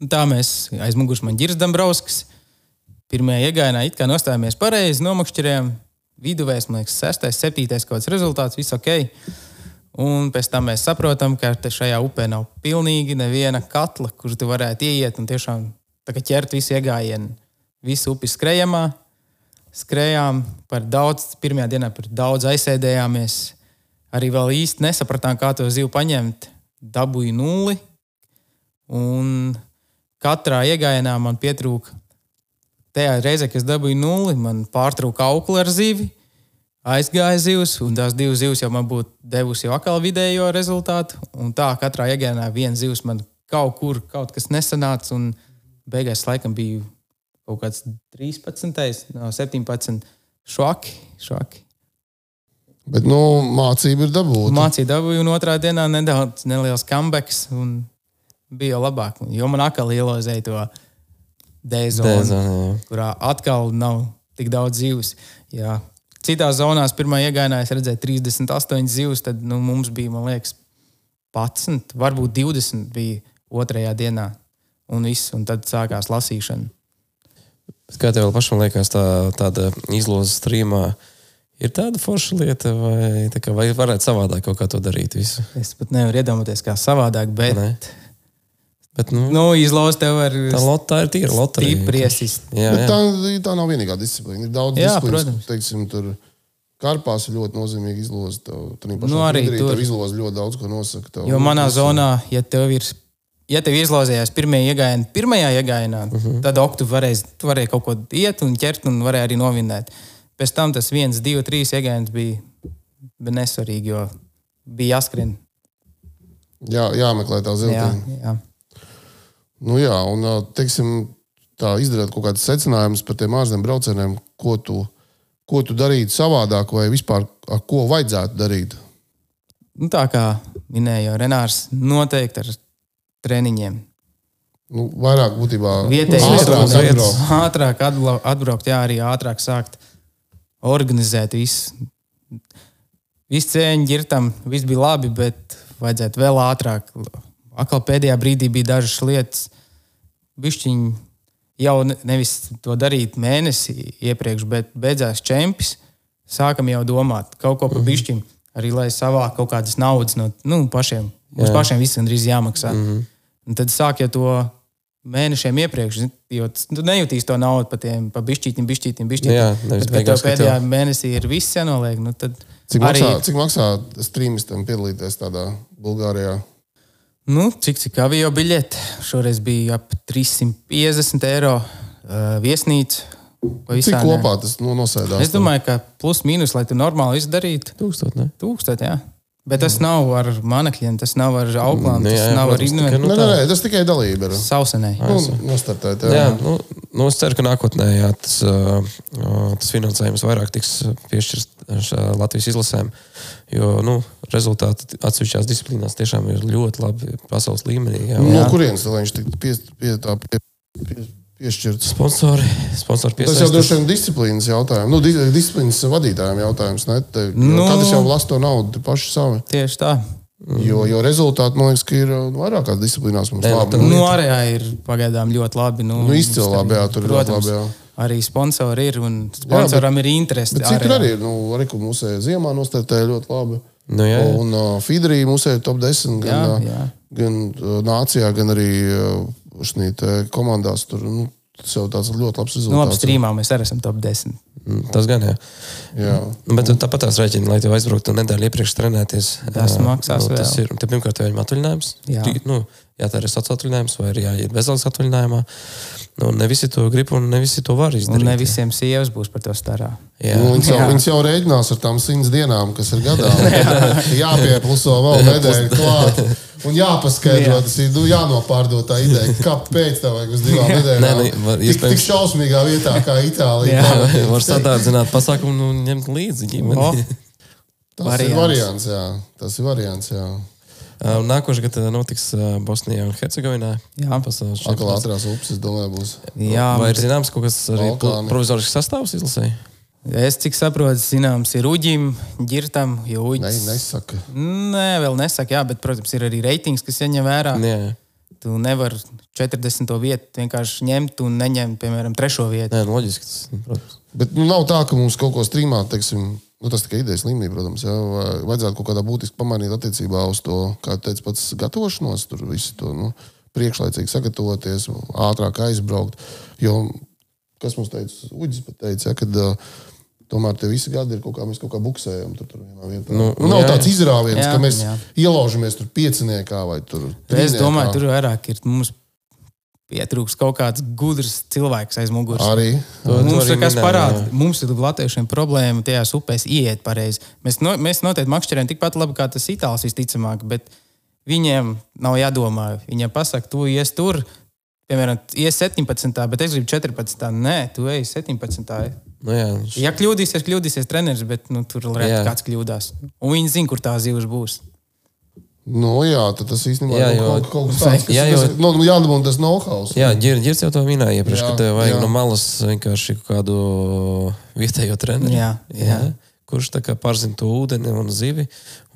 Un tā mēs aizmuguši man Girs Dambrovskis. Pirmajā iegājienā it kā nostājāmies pareizi, nomakšķirējām. Viduvējs, man liekas, sestais, septītais kaut kāds rezultāts, viss ok. Un pēc tam mēs saprotam, ka šajā upē nav pilnīgi neviena katla, kur tu varētu ieiet un tiešām ķert visu iegājienu visu upi skrejamā. Skrējām par daudz, pirmajā dienā par daudz aizsēdējāmies. Arī vēl īsti nesapratām, kā to zivu paņemt. Dabūju nulli. Un katrā iegājienā man pietrūka. Tajā reizē, kad es dabūju nulli, man pārtrūka aukli ar zivi. Aizgāja zivs, un tās divas zivs jau man būtu devusi jau atkal vidējo rezultātu. Un tā katrā iegājienā viena zivs man kaut kur kaut kas nesanāca. Un beigās laikam bija kaut kāds 13, no 17. Švaki, švaki. Bet nu, mācība ir dabūta. Mācīja dabūju, un otrā dienā nedaudz neliels comebacks. Bija jau labāk, jo man atkal ielozēja to D-zonu, kurā atkal nav tik daudz zivs. Jā. Citās zonās pirmā iegājienā es redzēju 38 zivs, tad nu, mums bija, man liekas, 11, varbūt 20 bija otrajā dienā. Un, viss, un tad sākās lasīšana. Kā tev pašam liekas, tā, tāda izloze strīmā ir tāda forša lieta, vai, kā, vai varētu savādāk kaut kā to darīt? Visu? Es pat nevaru iedomāties, kā savādāk, bet. Ne? Bet, nu, nu, izlozīt tev ar tā, lot, tā ir tīra loterija. Stipries. Jā, jā. Tā, tā nav vienīgā disciplīna. Ir daudz jā, disciplīnas, teiksim, tur Karpās ir ļoti nozīmīga izloze. Tev, nu, arī tur izloze ļoti daudz ko nosaka. Tev, jo manā zonā, ja tev ir ja tev izlozējās pirmajā iegājienā, pirmajā iegājienā uh -huh. tad ok, tu varēji, tu varēji kaut ko iet un ķert un varēji arī novinēt. Pēc tam tas viens, divi, trīs iegājiens bija, bija nesvarīgi, jo bija jāskrien. Jā, jāmeklē tā ziltiņa. Jā, jā. Nu, jā, un teiksim, tā izdarīt kaut kādus secinājumus par tiem ārzemju braucieniem, ko tu, ko tu darītu savādāk, vai vispār ar ko vajadzētu darīt. Nu, tā kā minēja Renārs, noteikti ar treniņiem. Nu, vairāk būtībā vietējais ātrāk, atbraukt. ātrāk atbraukt, jā, arī ātrāk sākt organizēt visu. Viss cēņi ģirtam, viss bija labi, bet vajadzētu vēl ātrāk. Atkal pēdējā brīdī bija dažas lietas, bišķiņi jau nevis to darīt mēnesi iepriekš, bet beidzās čempions. Sākam jau domāt kaut ko par mhm. bišķiņu, arī lai savāktu kaut kādas naudas no nu, pašiem. Mums Jā. pašiem visam drīz jāmaksā. Mm -hmm. Un tad sāk jau to mēnešiem iepriekš, jo tu nejūtīsi to naudu par tiem pa bišķītiem, bišķītiem, bišķītiem. Jā, bet, bet tev pēdējā tev... mēnesī ir viss jānoliek. Nu, cik, arī... maksā, cik maksā streamistam piedalīties tādā Bulgārijā? Nu, cik cik avio biļete? Šoreiz bija ap 350 eiro uh, viesnīca. Cik kopā tas nu, nosēdās? Es domāju, ka plus mīnus, lai tu normāli izdarītu. Tūkstot, ne? Tūkstot, jā. Bet tas nav ar manekļiem, tas nav ar auklām, tas jā, jā, nav ar izdevumu. Nu, nē, nē, tas tikai dalība ir. Sausenē. Nu, nostartēt, jā. jā, nu, nu, es ceru, ka nākotnē jā, tas, tas finansējums vairāk tiks piešķirts Latvijas izlasēm. Jo nu, rezultāti atsevišķās disciplīnās tiešām ir ļoti labi pasaules līmenī. Jā, no kurienes viņš tik pie, pie, tā, pie, pie, piešķirts. Sponsori, sponsori tas jau droši vien disciplīnas jautājums, nu, disciplīnas vadītājiem jautājums. Ne? Te, nu, katrs jau lasa to naudu paši savi. Tieši tā. Jo, jo rezultāti, man liekas, ir nu, vairākās disciplīnās mums ne, labi. Nu, arī ir pagaidām ļoti labi. Nu, nu, izcili labi, jā, tur protams, ļoti labi. Jā. Arī sponsori ir un sponsoram jā, bet, ir interesi. Citur arī ir. Nu, arī mūsu ziemā nostartēja ļoti labi. Nu, jā, jā. Un uh, Fidrī mūsu top 10 gan, jā, jā. gan uh, nācijā, gan arī uh, komandās tur nu, tas jau tāds ļoti labs Nu, labi, rezultāts. strīmā mēs arī esam top 10. Mm, Tas gan, jā. jā. Bet tāpat tās rēķini, lai tu aizbrauktu nedēļu iepriekš trenēties. Tas maksās nu, tas vēl. ir. Te pirmkārt, tev ir atvaļinājums. Jā. Tu, nu, jā, tā ir atvaļinājums, vai arī jāiet bezalgas atvaļinājumā. Nu, ne visi to grib un ne visi to var Un izdarīt. ne visiem sievas būs par to starā. Nu, viņas, jau, viņas jau rēķinās ar tām simts dienām, kas ir gadā. Jāpiepluso vēl nedēļu klāt. Un jāpaskaidro, Jā. tas ir nu, jānopārdod tā ideja, kāpēc tā vajag uz divām nedēļām. Nē, nu, var- tik, tik šausmīgā vietā kā Itālija. Jā. var sadārdzināt pasākumu un ņemt līdzi O, ģimeni. Tas Variants. ir variants, jā. Tas ir variants, jā. Ā, Nākošais gads notiks Bosnijā un Hercegovinā. Jā. Pasaules Atkal čempionāts. ātrās upes, es domāju, būs. Jā, Vai ir zināms kaut kas arī Balkāni. provizorisks sastāvs izlasēji? es cik saprotu, zināms, ir uģim, ģirtam, jo Ne, uģis. nesaka. Nē, vēl nesaka, jā, bet, protams, ir arī reitings, kas jāņem vērā. Jā, jā. Tu nevari 40. vietu vienkārši ņemt un neņemt, piemēram, trešo vietu. Nē, nu, loģiski. Tas, protams. Bet nu, nav tā, ka mums kaut ko strīmā, teiksim, nu, tas tikai idejas līmenī, protams, vai vajadzētu kaut kādā būtiski pamainīt attiecībā uz to, kā teica pats gatavošanos, tur visu to nu, priekšlaicīgi sagatavoties, ātrāk aizbraukt. Jo, kas mums teica, Uģis pat teica, ja, kad uh, tomēr tie visi gadi ir kaut kā, mēs kaut kā buksējam tur, tur vienā vietā. Nu, Nu, nav jā, tāds izrāviens, jā, ka mēs jā. ielaužamies tur pieciniekā vai tur. Es domāju, tur vairāk ir mums pietrūks kaut kāds gudrs cilvēks aiz muguras. arī. To- to Mums arī ir kas parāda, mums ir latviešiem problēma tajās upēs iet pareizi. Mēs, no, mēs noteikti makšķerējam tikpat labi kā tas itālis visticamāk, bet viņiem nav jādomā. Viņiem pasaka, tu ies tur, piemēram, ies 17. bet es gribu 14. Nē, tu ej 17. Nu, jā, š- Ja kļūdīsies, kļūdīsies treneris, bet nu, tur Jā. kāds kļūdās. Un viņi zina, kur tā zivs būs. Nu, jā, tas īstenībā Jā, ir jo- kaut, kaut kas tāds, kas Jā, jā, jo- jo... nu, jādabūna tas know-how. Jā, Girģis jau to minēja iepriekš, Jā, ka tev vajag jā. no malas vienkārši kādu vietējo treneri. Jā, jā. Kurš tā kā pārzina to ūdeni un zivi,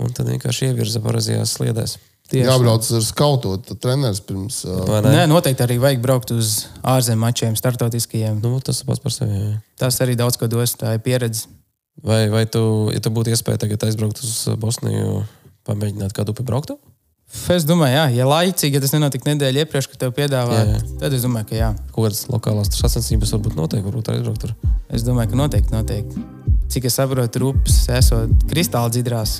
un tad vienkārši ievirza pareizajās sliedēs. Tieši. Jābrauc ar skautot, tad treneris pirms. Uh? Nē, noteikti arī vajag braukt uz ārzemju mačiem, startautiskajiem. Nu, tas pats par sevi. Jā. Tas arī daudz ko dos, tā ir pieredze. Vai, vai tu, ja tu būtu iespēja tagad aizbraukt uz Bosniju, pamēģināt kādu upi braukt? Es domāju, jā, ja laicīgi, ja tas nenotika nedēļa iepriekš, kad tev piedāvā, Jā, jā. tad es domāju, ka jā. Kaut kādas lokālās tur sacensības varbūt notiek, varbūt aizbraukt tur. Es domāju, ka noteikti, noteikti. Cik es saprotu, rūpes esot kristāla dzidrās.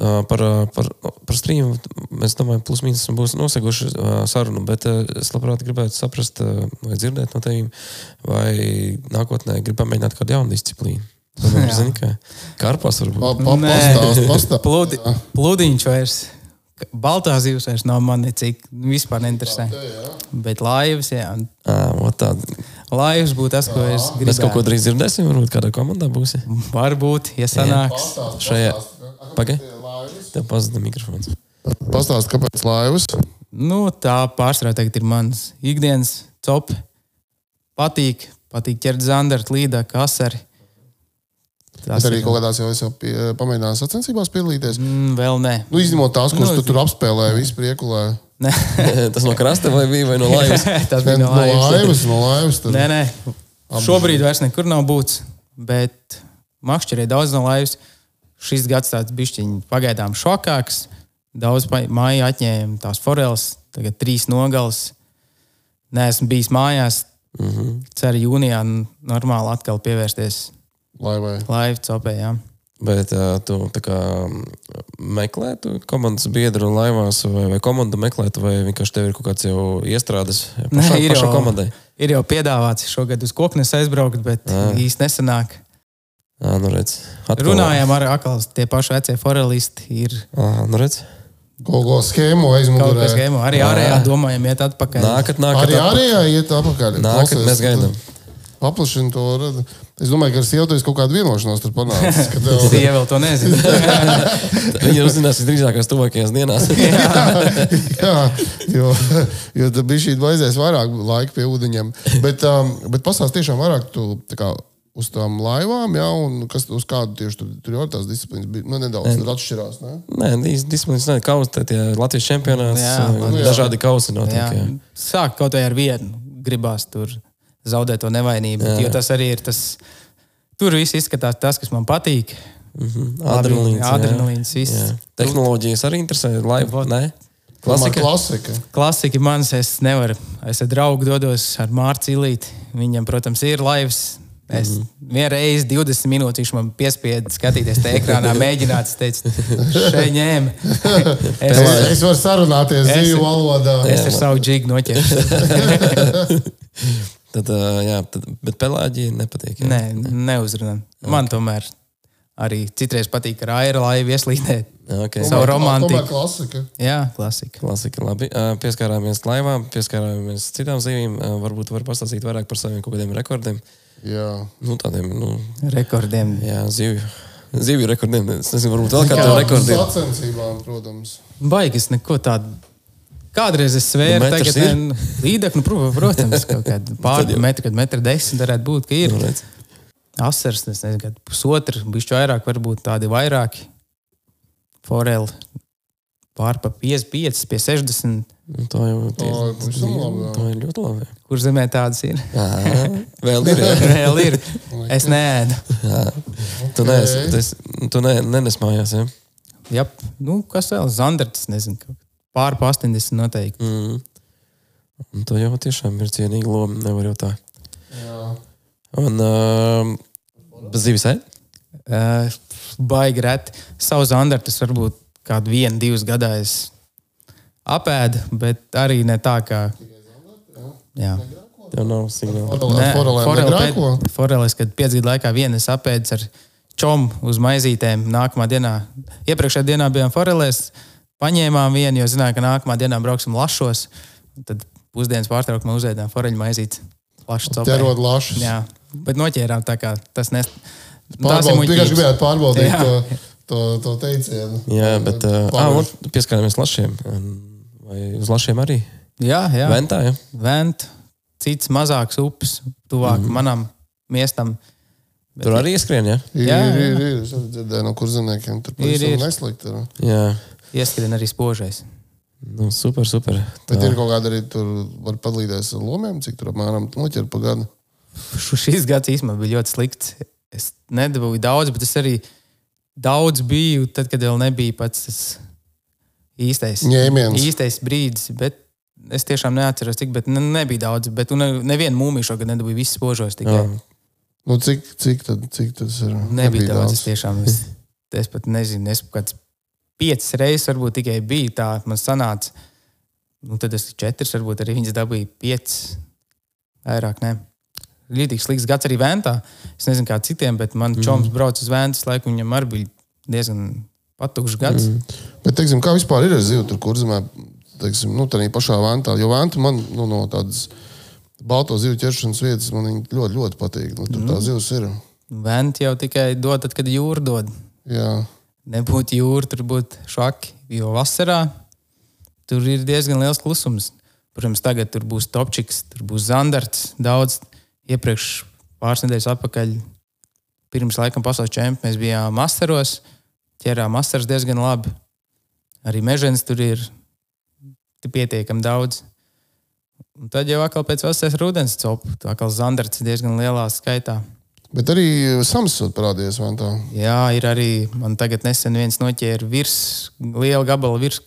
Uh, Par, uh, par, par strīmu mēs domājam, plus mīnus būs noseguši uh, sarunu, bet uh, es labprāt gribētu saprast, uh, vai dzirdēt no tevis, vai nākotnē grib pamēģināt kādu jaunu disciplīnu. Zini, kā karpās varbūt. pa, pa, Nē. pastāst, pastāst. Plūdi, plūdiņš vairs, baltā zivs vairs nav man necik, vispār neinteresē. Bet laivas, jā, ot tā. laivas būtu tas, ko es gribēju. Mēs kaut ko drīz dzirdēsim, varbūt kādā komandā būs. Varbūt, ja sanāks. Šajā pagaidi, tev pazuda mikrofons. Pastāst, kāpēc laivas? Nu, tā pārsvarā tagad ir mans ikdienas top. Patīk, patīk ķert zandartu, līdāk, asari. Tas arī kaut kādās jau es jau pie, pamēģināju sacensībās piedalīties. Mm, vēl nē. Nu, izņemot tās, kuras Nu, tu tur apspēlēji, visu priekulē. Nē, Tas no krasta vai bija vai no laivas? tas bija no no laivas. laivas, no laivas. Tad... Nē, nē. Šobrīd vairs nekur nav būts. Bet makšķerē daudz no laivas. Šis gads tāds bišķiņ pagaidām šokāks. Daudz māju atņēma tās foreles, tagad trīs nogales. Nē, esmu bijis mājās. Mm -hmm. Ceru, jūnijā normāli atkal pievērsties copē. Jā. Bet uh, tu kā mm, meklē tu komandas biedru laivās, vai, vai komandu meklē, tu, vai vienkārši tev ir kaut kāds jau iestrādes pašā, ir pašā jau- komandai? Ir jau piedāvāts šogad uz koknes aizbraukt, bet īsti nesanāk. Jā, nu redz. Atkal- Runājām ar akals, tie paši vecie forelisti ir Ā, nu redz. Ko schēmu aizmugurē. gēmo. Arī Jā. ārējā domājam iet atpakaļ. Nākat, nākat. Arī atpakaļ. ārējā iet apakaļ. Nākat, Klausies, mēs gaidām. Paplašina to. redzi. Es domāju, ka ar sievu esi kaut kādu vienošanos tur panācis. ka tev- Sieva vēl to nezina. Viņi uzzinās visdrīzākās tuvākajās dienās. Jā, jo, jo tad bija šī vajadzēs vairāk laika pie ūdeņiem. Bet, um, bet pastāst tiešām vairāk tu, kā, uz tām laivām, jā, un kas, uz kādu tieši tur, tur jau tās disciplīnas bija. Nu, nedaudz tur atšķirās. Ne? Nē, dis- disciplīnas nav kausa, tie Latvijas čempionāts. Jā, ā, Latvijas- dažādi kausi notiek. Jā. Jā. Sāk kaut vai ar vienu. Gribās tur zaudēt to nevainību. Jā. Jo tas arī ir tas, tur viss izskatās tas, kas man patīk. Mm -hmm. Adrenalīns. Adrenalīns viss. Jā. Tehnoloģijas arī interesē. Laiva, ne? Klasika. Klasika. Klasika manis es nevaru. Es ar draugu dodos ar Mārciņu Ilīti. Viņam, protams, ir laivas. Es vienreiz 20 minūtes viņš man piespieda skatīties tajā ekrānā, mēģināt, es teicu, šeit ņēma. Es, es, es varu sarunāties zīvu valodā. Es ar savu džigu noķeršu. tad, jā, tad, bet pelāģija nepatīk. Jā. Nē, neuzrunā. Man okay. tomēr arī citreiz patīk ar aera laivu ieslīdēt. Okay. Savu romantiku. Tomēr klasika. Jā, klasika. Klasika, labi. Pieskārāmies laivām, pieskārāmies citām zīmēm. Varbūt var pastāstīt vairāk par saviem kaut kādiem rekordiem. Jā. Nu, tādiem, nu, rekordiem. Jā, zivju. Zivju rekordiem. Es nezinu, varbūt vēl kādiem rekordiem. Sacensībām, protams. Baigas neko tādu. Kādreiz es svēru, nu, tagad ir līdzekļi, nu, protams, kaut kāda pāri metru, kad metru desmit varētu būt, ka ir. Nu, Asars, nezinu, pusotru, bišķi vairāk, varbūt tādi vairāki foreli pār pa 55, pie 60. Nu, tā jau tā, tā, labi, tā ir ļoti labi. Kur zemē tādas ir? Jā, vēl ir. vēl ir. Es nēdu. Jā. Tu, neesi, tu, esi, tu ne, nenesmājās. Ja? Jā, nu, kas vēl? Zandarts, nezinu. Pār pa 80 noteikti. Mm. Un to jau tiešām ir cienīga loma. Nevar jau tā. Jā. Un uh, zivis ēd? Uh, baigi reti. Savu zandartus varbūt kādu vienu, divus gadā es apēdu, bet arī ne tā kā. Jā. Tev nav signāla. Foreles, kad pieci gadu laikā vienas apēdas ar čomu uz maizītēm. Nākamā dienā, iepriekšējā dienā bijām forelēs, paņēmām vienu, jo zinājām, ka nākamā dienā brauksim lašos. Tad pusdienas pārtraukumā uzēdām foreļu maizītes. Terod lašus. Jā, bet noķērām tā kā tas nes. Pārbaudīt, vienkārši gribējāt pārbaudīt to, to, to teicienu. Jā, bet uh, pieskarāmies lašiem. Vai uz lašiem arī? Jā, jā. Ventā, ja? Vent, cits mazāks upes, tuvāk mm. manam miestam. Bet tur arī ieskrien, ja? Ir, jā, ir, ir, ir. Es dzirdēju no kurzeniekiem, tur ir. neslikti. Ir. Jā. Ieskrien arī spožais. Nu, super, super. Tā. Bet ir kaut kāda arī tur var padalīties ar lomiem, cik tur apmēram noķer pa gadu. Šis gads īstenībā bija ļoti slikts. Es nedabūju daudz, bet es arī daudz biju tad, kad vēl nebija pats tas īstais, Ņēmiens. īstais brīdis. Bet es tiešām neatceros, cik, bet ne, nebija daudz. Bet nevienu mūmiju šogad nedabūju, viss spožos tikai. Nu, cik, cik, tad, cik tas ir? Nebija, nebija daudz. daudz. Es tiešām es, es pat nezinu. Es kāds piecas reizes varbūt tikai bija tā, man sanāca. Nu, tad es četras, varbūt arī viņas dabūju piecas. Vairāk ne rītīgi slikts gads arī Ventā. Es nezinu, kā citiem, bet man mm. čoms brauc uz Ventas laiku, viņam arī bija diezgan patukšs gads. Mm. Bet, teiksim, kā vispār ir ar zivu tur kurzemē, teiksim, nu, tādā pašā Ventā? Jo Venta man nu, no tādas balto zivu ķeršanas vietas man ļoti, ļoti patīk. Nu, tur mm. tā zivs ir. Venta jau tikai dod, tad, kad jūra dod. Jā. Nebūtu jūra, tur būtu švaki. Jo vasarā tur ir diezgan liels klusums. Protams, tagad tur būs topčiks, tur būs zandarts, daudz iepriekš pāris nedēļas atpakaļ, pirms laikam pasaules čempionāta, mēs bijām masteros, ķērām masteros diezgan labi. Arī mežģīns tur ir pietiekami daudz. Un tad jau atkal pēc vasaras rudens copu, tā kā zandarts diezgan lielā skaitā. Bet arī Samsung parādījās man tā. Jā, ir arī. Man tagad nesen viens noķēra virs, liela gabala virs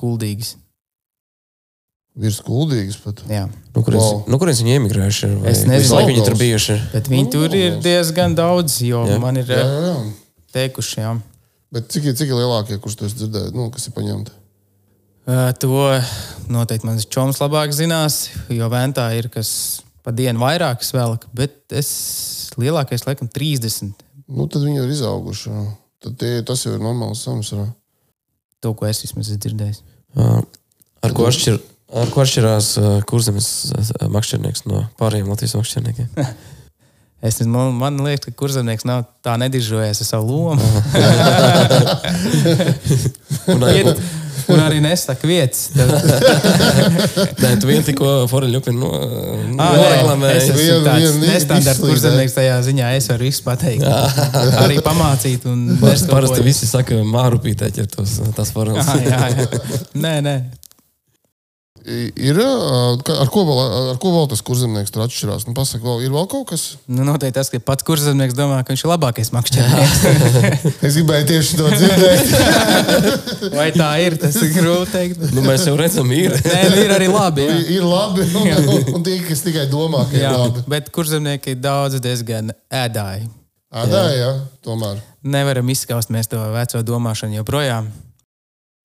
kuldīgas pat. Jā. Nu, kurienes, wow. nu, kurienes viņi emigrējuši? Es nezinu, vai viņi tur bijuši. Bet viņi tur ir diezgan daudz, jo jā. man ir jā, jā. teikuši, jā. Bet cik, cik ir lielākie, kurus tu dzirdēji, nu, kas ir paņemti? Uh, to noteikti mans čoms labāk zinās, jo ventā ir kas pa dienu vairākas vēl, bet es lielākais laikam 30. Nu, tad viņi ir izauguši. Tad tie, tas jau ir normāls samsara. To, ko es vismaz esmu dzirdējis. Uh, ar ko atšķiras? Ar ko atšķirās kurzemes makšķernieks no pārējiem Latvijas makšķerniekiem? Es man, man liekas, ka kurzemnieks nav tā nediržojies ar savu lomu. un, Iet, un arī nesaka vietas. nē, tu vien tikko Foreļupinu no, noreklamēji. Es esmu tāds nestandarts kurzemnieks tajā ziņā. Es varu visu pateikt. arī pamācīt. Parasti visi saka, mārupītē ķertos tās foreļas. Nē, nē. Ir, ar, ko vēl, ar ko vēl tas kurzemnieks tur atšķirās? Nu, pasaka, vēl, ir vēl kaut kas? Nu, noteikti tas, ka pats kurzemnieks domā, ka viņš ir labākais makšķernieks. es gribēju tieši to dzirdēt. Vai tā ir? Tas ir grūti teikt. Nu, mēs jau redzam, ir. Nē, nu, ir arī labi. Jā. Ir, ir labi, un, un, un tie, kas tikai domā, ka jā, ir labi. Bet kurzemnieki daudz diezgan ēdāji. Ēdāji, jā, tomēr. Nevaram izskaust mēs to veco domāšanu joprojām.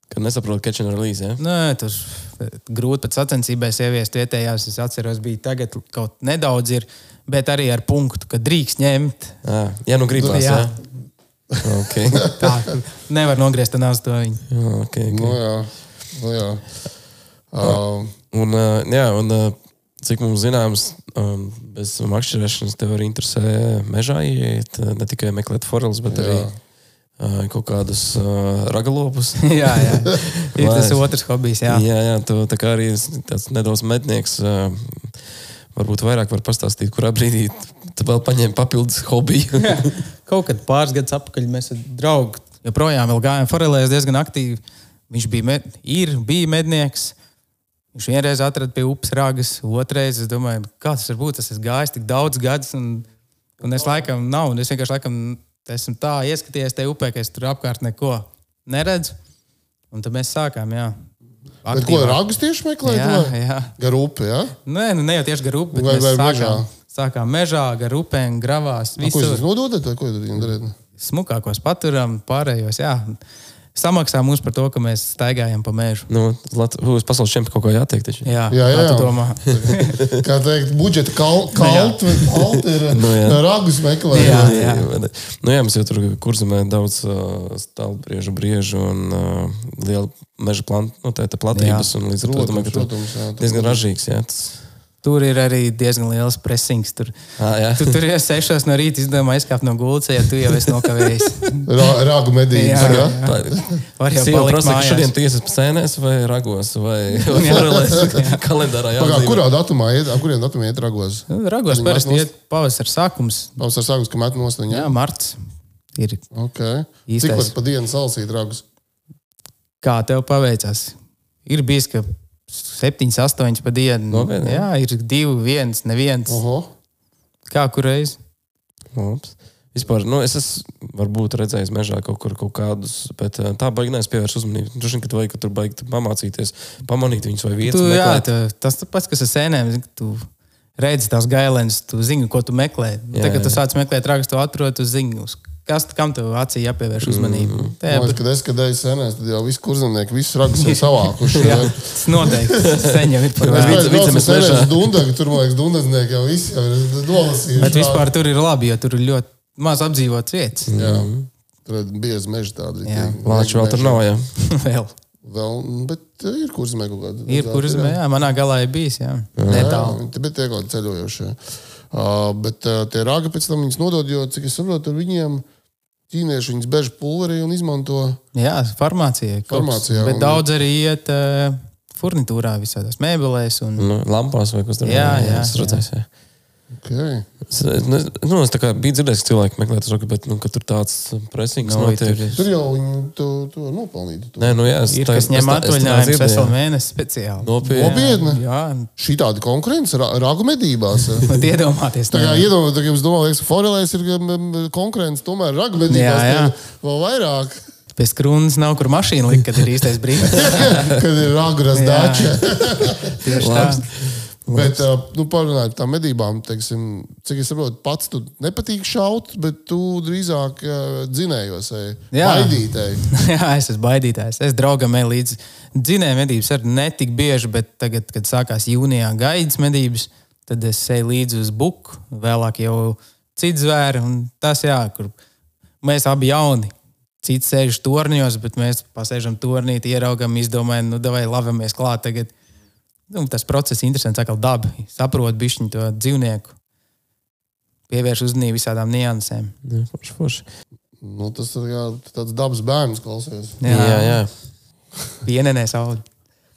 Kad nesaprotu, ka catch and release. Ja? Nē, tas grūti pat sacensībās ieviest vietējās. Es atceros, bija tagad kaut nedaudz ir, bet arī ar punktu, ka drīkst ņemt. Jā, ja nu gribas. Jā. Jā. Okay. Tā nevar nogriezt nāstu to viņu. Jā, okay, okay. Nu, jā. Nu, jā. Uh, un, uh, jā, un uh, cik mums zināms, um, bez makšķerēšanas tev arī interesē mežā iet, ne tikai meklēt forels, bet jā. arī kaut kādus uh, ragalopus. jā, jā. Ir tas otrs hobijs. Jā, jā, jā tu arī tāds nedaudz mednieks. Uh, varbūt vairāk var pastāstīt, kurā brīdī tu vēl paņēmi papildus hobiju. kaut kad pāris gadus atpakaļ mēs ar draugu joprojām gājām forelēs diezgan aktīvi. Viņš bija, med, ir, bija mednieks. Viņš vienreiz atrada pie upes ragas, otrreiz es domāju, kā tas var būt. Tas ir gājis tik daudz gadus, un, un es laikam nav. Es vienkārši laikam esmu tā ieskatījies tajā upē, ka es tur apkārt neko neredzu. Un tad mēs sākām. Jā. Bet ko ragus tieši meklējāt? Jā, jā. Gar upi, jā? Nē, nu ne jau tieši gar upi, bet vai, vai sākām, mežā? sākām mežā, gar upēm, gravās. A, ko jūs nododat? Ko jūs darāt? Smukākos paturam, pārējos, jā samaksā mums par to, ka mēs staigājam pa mežu. Nu, Latvijas pasaules čempionam kaut ko jāteikt. Taču. Jā, jā, jā. Domā? kā teikt, budžeta kalts ir nu, ragus meklējums. Jā, jā. jā. Nu, jā, mums jau tur kurzemē daudz uh, stāvbriežu, briežu un uh, liela meža plant, nu, tā, tā platības. Jā. Un līdz ar to domāju, ka tas diezgan ražīgs. Jā, tas, Tur ir arī diezgan liels pressings. Tur, ah, jā. tu tur jau sešos no rīta izdomā aizkāpt no gultas, ja tu jau esi nokavējis. Rāgu medības. Jā, jā. jā. Var jau Sīva prasa, ka šodien tiesas sēnēs vai ragos vai forelēs kalendārā. Pagā, kurā datumā iet, kuriem datumā iet ragos? Nu, ragos parasti iet pavasara sākums. Pavasara sākums, ka met nostaņā? Jā, marts. Ir okay. Cik var pa dienu salsīt ragus? Kā tev paveicās? Ir bijis, ka 7, 8 pa dienu. Nopietni, jā, ir 2, 1, neviens. -huh. Kā kurreiz? Labs. Vispār, nu, es esmu varbūt redzējis mežā kaut kur kaut kādus, bet eh, tā baigi nespievērš uzmanību. Droši vien, ka tu vajag tur baigi pamācīties, pamanīt viņus vai vietas. Tu, jā, tu, tas pats, kas ar sēnēm, tu redzi tās gailēnas, tu zini, ko tu meklē. Jā, Tagad, tu sāc meklēt rakstu, atrod, tu zini, uz Kas kam tev acī jāpievērš uzmanība? Mm. Tajā, bet... Kad es kādreiz senēs, tad jau viss kurzemnieki, visus ragus ir savākuši. jā, tas noteikti. Sen jau ir par visu. Vicemes mežā. Dundagi, tur, man liekas, dundaznieki jau visi jau ir nolasījuši. Bet vispār tur ir labi, jo tur ir ļoti maz apdzīvots vietas. Jā. Tur ir biezi meži tādi. Lāču vēl tur nav, jā. vēl. Vēl, bet ir kurzemē kaut kāda. Ir kurzemē, jā. Manā galā ir bijis, jā. Netālu. Bet tie kaut kādi ceļojošie. Uh, bet uh, tie rāga pēc tam viņus nodod, jo, cik es saprotu, viņiem. Uh, ķīnieši viņus bež pulverī un izmanto. Jā, farmācijā. farmācijā bet un... daudz arī iet uh, furnitūrā, visādās mēbelēs. Un... Nu, lampās vai kas tāds - jā, jā, jā, redzēs, jā. Okay. Es, nu, es biju dzirdējis, ka cilvēki meklē to bet nu, tur tāds pressings no, notiek. Tur, tur jau viņi to, to nopelnīt. To. Nē, nu, jā, es, ir, tā, kas ņem atvaļinājumus veselu mēnesi speciāli. Nopietni. Nopietni. Jā. Šī tāda konkurence ragu medībās. Bet iedomāties. Tā kā iedomāties, ka jums domāts, ka forelēs ir konkurence, tomēr ragu medībās jā, jā. vēl vairāk. Pēc krūnas nav kur mašīna likt, kad ir īstais brīdis. kad ir raguras dača. Tieši tā. Bet, nu, parunājot par tām medībām, teiksim, cik es saprotu, pats tu nepatīk šaut, bet tu drīzāk dzinējos, baidītēji. Jā, es esmu baidītājs. Es draugam eju līdzi dzinēju medības ar ne tik bieži, bet tagad, kad sākās jūnijā gaidas medības, tad es eju līdzi uz buku, vēlāk jau citu zvēru. Tas, jā, kur mēs abi jauni. Cits sēž torņos, bet mēs pasēžam tornīti, ieraugam, izdomājam, nu, vai lavamies klāt tagad nu, tas process ir interesants. Kā daba saprot bišķiņu to dzīvnieku, pievērš uzmanību visādām niansēm. Jā, forši, forši. Nu, tas ir jā, tāds dabas bērns, klausies. Jā, jā. jā. Pienenē sauli.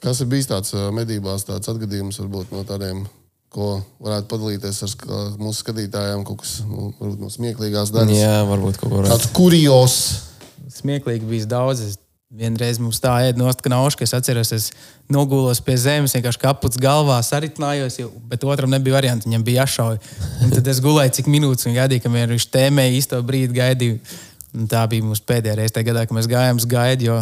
Kas ir bijis tāds medībās, tāds atgadījums varbūt no tādiem, ko varētu padalīties ar mūsu skatītājiem, kaut kas nu, varbūt no smieklīgās daļas? Jā, varbūt kaut ko tādu. Tāds kurjos. Smieklīgi bijis daudz. Es Vienreiz mums tā ēda nost knauša, ka es atceros, es nogulos pie zemes, vienkārši kaputs galvā, saritinājos, bet otram nebija variants, viņam bija jāšauj. Un tad es gulēju cik minūtes un gaidīju, kamēr viņš tēmēja īsto brīdi gaidīju. Un tā bija mūsu pēdējā reize tajā gadā, kad mēs gājām uz gaidu, jo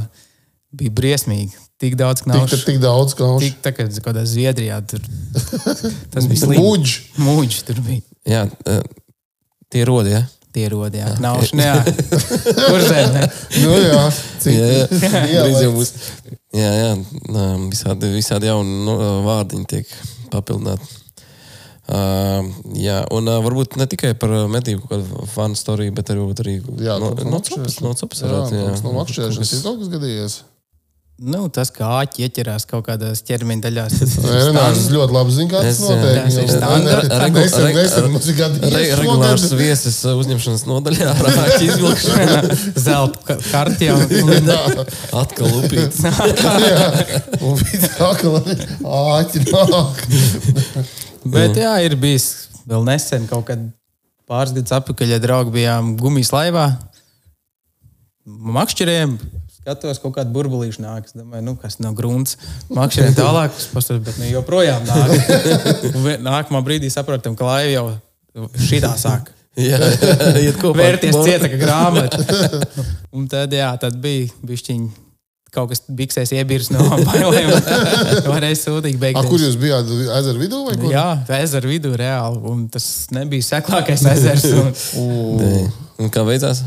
bija briesmīgi. Tik daudz knaušu. Tik, tik daudz knaušu. Tik tā kā kādā Zviedrijā tur. Tas bija slikti. Mūģis. Mūģis tur bija. Jā, eh, tie rodi. Ja? Tie rodi, jā. Knauši, ne, jā. Kur zem? Nu, jā, Jā, jā. jā, būs. Jā, jā. Visādi, visādi jauni nu, vārdiņi tiek papildināti. Uh, jā, un uh, varbūt ne tikai par medību kādu fanu storiju, bet arī, varbūt arī Jā, no, kaut kas no makšķerēšanas. copas. No copas Jā, varētu, kaut kas no Kaut makšķerēšanas kas- ir kaut kas gadījies. Nu, tas, kā āķi ieķerās kaut kādās ķermeņa daļās. Tas ir Renārs ļoti labi zina, kā tas Es, jā. notiek. Tas ir standarts. Regu- Nesen, regu- nesen mums ir šogad. regulārs viesis uh, uzņemšanas nodaļā, rāķi izvilkšana, zelta kartē. atkal lupīts. Jā, un viņš atkal āķi nāk. Bet jā, ir bijis vēl nesen, kaut kad pāris gadus atpakaļ, ja draugi bijām gumijas laivā. Makšķeriem skatos, kaut kāda burbulīša nāk. Es domāju, nu, kas nav grunts. Makšķeriem tālāk, pastāv, bet ne joprojām nāk. Nākamā brīdī saprotam, ka laiva jau šitā sāk. Jā, iet kopā. Vērties cieta, ka grāmata. Un tad, jā, tad bija bišķiņi. Kaut kas biksēs iebirs no bailēm. Varēja sūtīgi A, beigties. kur jūs bijāt? Ezeru vidū vai kur? Jā, ezera vidū reāli. Un tas nebija seklākais ezers. Un Nē. Un kā beidzās?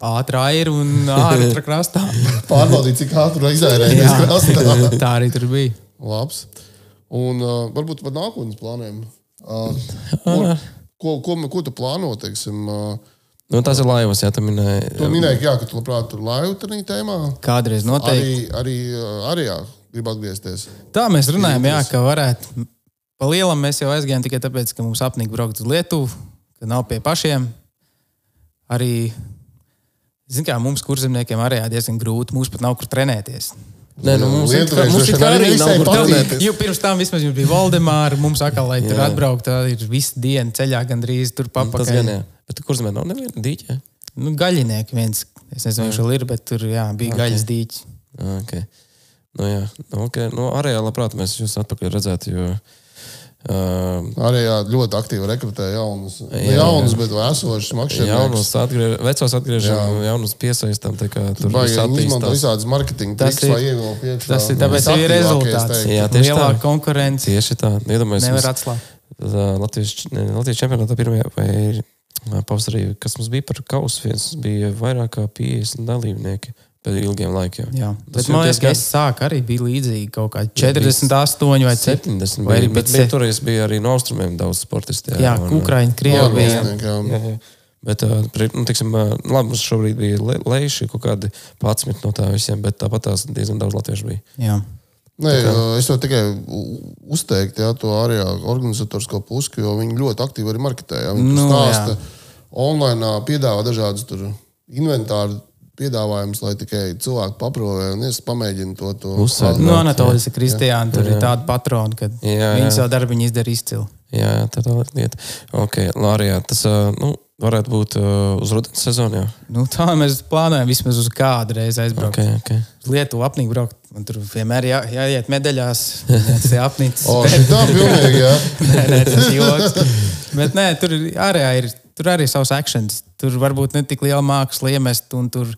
Ātrā ir un ārā krastā. Pārbaudīt, cik ātri izērēties krastā. Tā arī tur bija. Labs. Un uh, varbūt par nākotnes plāniem. Uh, ko, ko, ko, ko tu plāno? Teiksim, uh, Nu, tas ir laivas, jā, tu minēji. tu minēji, ka, jā, ka tu labprāt tur laivu tajā tēmā. Kādreiz noteikti. Arī, arī, uh, arī jā, grib atgriezties. Tā mēs runājam, jā, ka varētu. Pa lielam mēs jau aizgājām tikai tāpēc, ka mums apnika braukt uz Lietuvu, ka nav pie pašiem. Arī, zin kā, mums kurzemniekiem arī diezgan grūti. Mums pat nav kur trenēties. Nē, nu, mums ir patīk. trenēties. Jo pirms tam vismaz jums bija Valdemāra, mums atkal, lai tur Jā. atbraukt, tā ir visu dienu ceļā gandrīz tur gan, papakaļ. jā. Bet kur zemē nav neviena dīķa? Nu, gaļinieki viens, es nezinu, viņš vēl ir, bet tur jā, bija okay. gaļas dīķis. Ah, Okay. Nu, jā, nu, okay. nu, arī labprāt mēs jūs atpakaļ redzētu, jo uh, Arī jā, ļoti aktīvi rekrutē jaunus, ne Jā, jaunus bet esošus makšķerniekus. atgriež, vecos atgriežam, jaunus piesaistām, tā kā tur izmantot attīstās. visādas marketinga ir- lai ievilktu iekšā. Tas ir tāpēc, ka ir Visaktīvākie, es rezultāts. Jā, tieši Lielāka tā. konkurence. Tieši tā, iedomājieties, Nevar atslābt. Latvijas, ne, Latvijas čempionātā pirmajā vai pavasarī, kas mums bija par kausu, viens bija vairāk kā 50 dalībnieki pēc ilgiem laikiem. Jā, Tas bet man liekas, ka es sāku arī bija līdzīgi kaut kā 48 vai 70 Vai arī bet, bija bet se- toreiz bija arī no austrumiem daudz sportistu. Jā, un, Ukraiņa, Krievija. bija. Jā. Jā, jā. Bet, nu, teiksim, uh, labi, mums šobrīd bija le- lejuši kaut kādi 11 no tā visiem, bet tāpat tās diezgan daudz latviešu bija. Jā. Nē, es varu tikai u- uzteikt jā, to arī organizatorisko pusi, jo viņi ļoti aktīvi arī marketē. Jā. Viņi Nu, stāsta jā. online, piedāvā dažādas tur inventāru piedāvājumus, lai tikai cilvēki paprovē un es pamēģinu to. to Uzsvērt. Nu, Jā, Anatolijas ir Kristiāna, tur ir tāda patrona, ka Jā, viņi jā. savu darbu izdara izcili. Jā, tā ir lieta. Okay, Lārijā, tas nu, varētu būt uz rudens sezonu. Jā. Nu, tā mēs plānojam vismaz uz kādu reizi aizbraukt. Okay, okay. Uz Lietuvu apnīk braukt. Man tur vienmēr jā, jāiet medaļās. Tas ir apnicis. O, šitā pilnīgi, jā. nē, nē, tas ir joks. Bet nē, tur arī ir, tur arī ir savs akcents. Tur varbūt ne tik liela māksla iemest un tur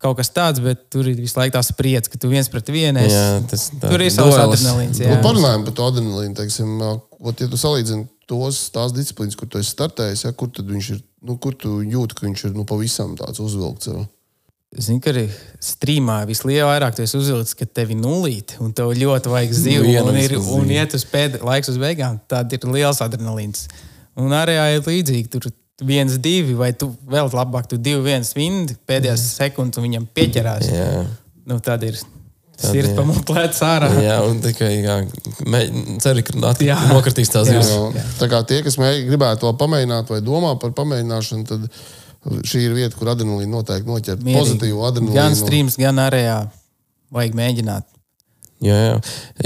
kaut kas tāds, bet tur ir visu laiku tās priecas, ka tu viens pret vienu esi. Jā, tas tā, Tur ir savs adrenalīns. Nu. Parunājot par to adrenalīnu, teiksim, ot, ja tu salīdzini tos, tās disciplīnas, kur tu esi startējis, ja, kur, tad viņš ir, nu, kur tu jūti, ka viņš ir nu, pavisam tāds uzvilkts. Ja. Zinu, ka arī strīmā vislielākāk tas uzvilcis, ka tev ir nulīte un tev ļoti vajag zīvi. Vienu Un, ir, un iet uz pēdējā laiks uz beigām. Tad ir liels adrenalīns. Un arī ir līdzīgi. Tur viens, divi, vai tu vēl labāk, tu divi, viens vindi pēdējās sekundes un viņam pieķerās. Jā. Nu, tad ir Tad, sirds jā. pamuklēts ārā. Jā, un tikai jā, mē- ceru, ka nāk- Jā. nokritīs tās zivs. Tā kā tie, kas mēģ, gribētu to pamēģināt vai domā par pamēģināšanu, tad šī ir vieta, kur adrenalīnu noteikti noķert. Mierīgi. Pozitīvu adrenalīnu. Gan streams, gan ārējā. Vajag mēģināt. Jā, jā.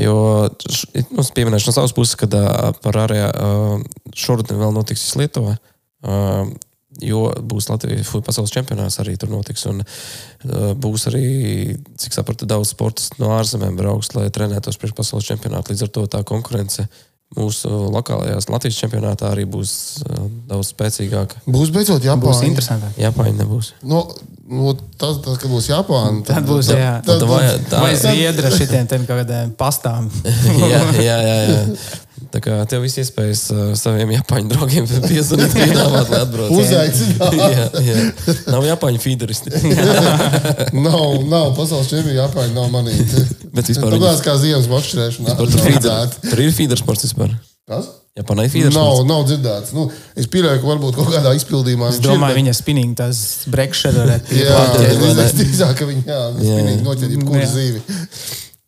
Jo nu, es pieminēšu no savas puses, ka ā, par ārējā ā, šodien vēl notiks Lietuvā. Ā, jo būs Latvijas pasaules čempionāts arī tur notiks. Un, uh, būs arī, cik sapratu, daudz sportistu no ārzemēm brauks, lai trenētos priekš pasaules čempionāta. Līdz ar to tā konkurence mūsu lokālajās Latvijas čempionātā arī būs uh, daudz spēcīgāka. Būs beidzot Japāņa. Būs interesantāk. Japāņa nebūs. No, no, tas, tas, kad būs Japāņa, tad, tad būs jā, tad, tad, vai, tā, vai zviedra šitiem kaut kādiem pastām. jā, jā, jā, jā. Tā kā tev viss iespējas uh, saviem japāņu draugiem piezvanīt, piedāvāt, lai atbrauc. Uzaicināt. jā, jā. Nav japāņu feederisti. nav, nav pasaules čempioni, japāņi nav manīti. Bet vispār. Tāpēc kā ziemas makšķerēšana. Tur ir feedersports vispār. Kas? Japānai feedersports. Nav, nav dzirdēts. Nu, es pieļauju, ka varbūt kaut kādā izpildījumā. Es domāju, ir, viņa spinning tās brekšana varētu būt. Jā, drīzāk, ka viņa, jā, spinning noķer jebkuru zīvi.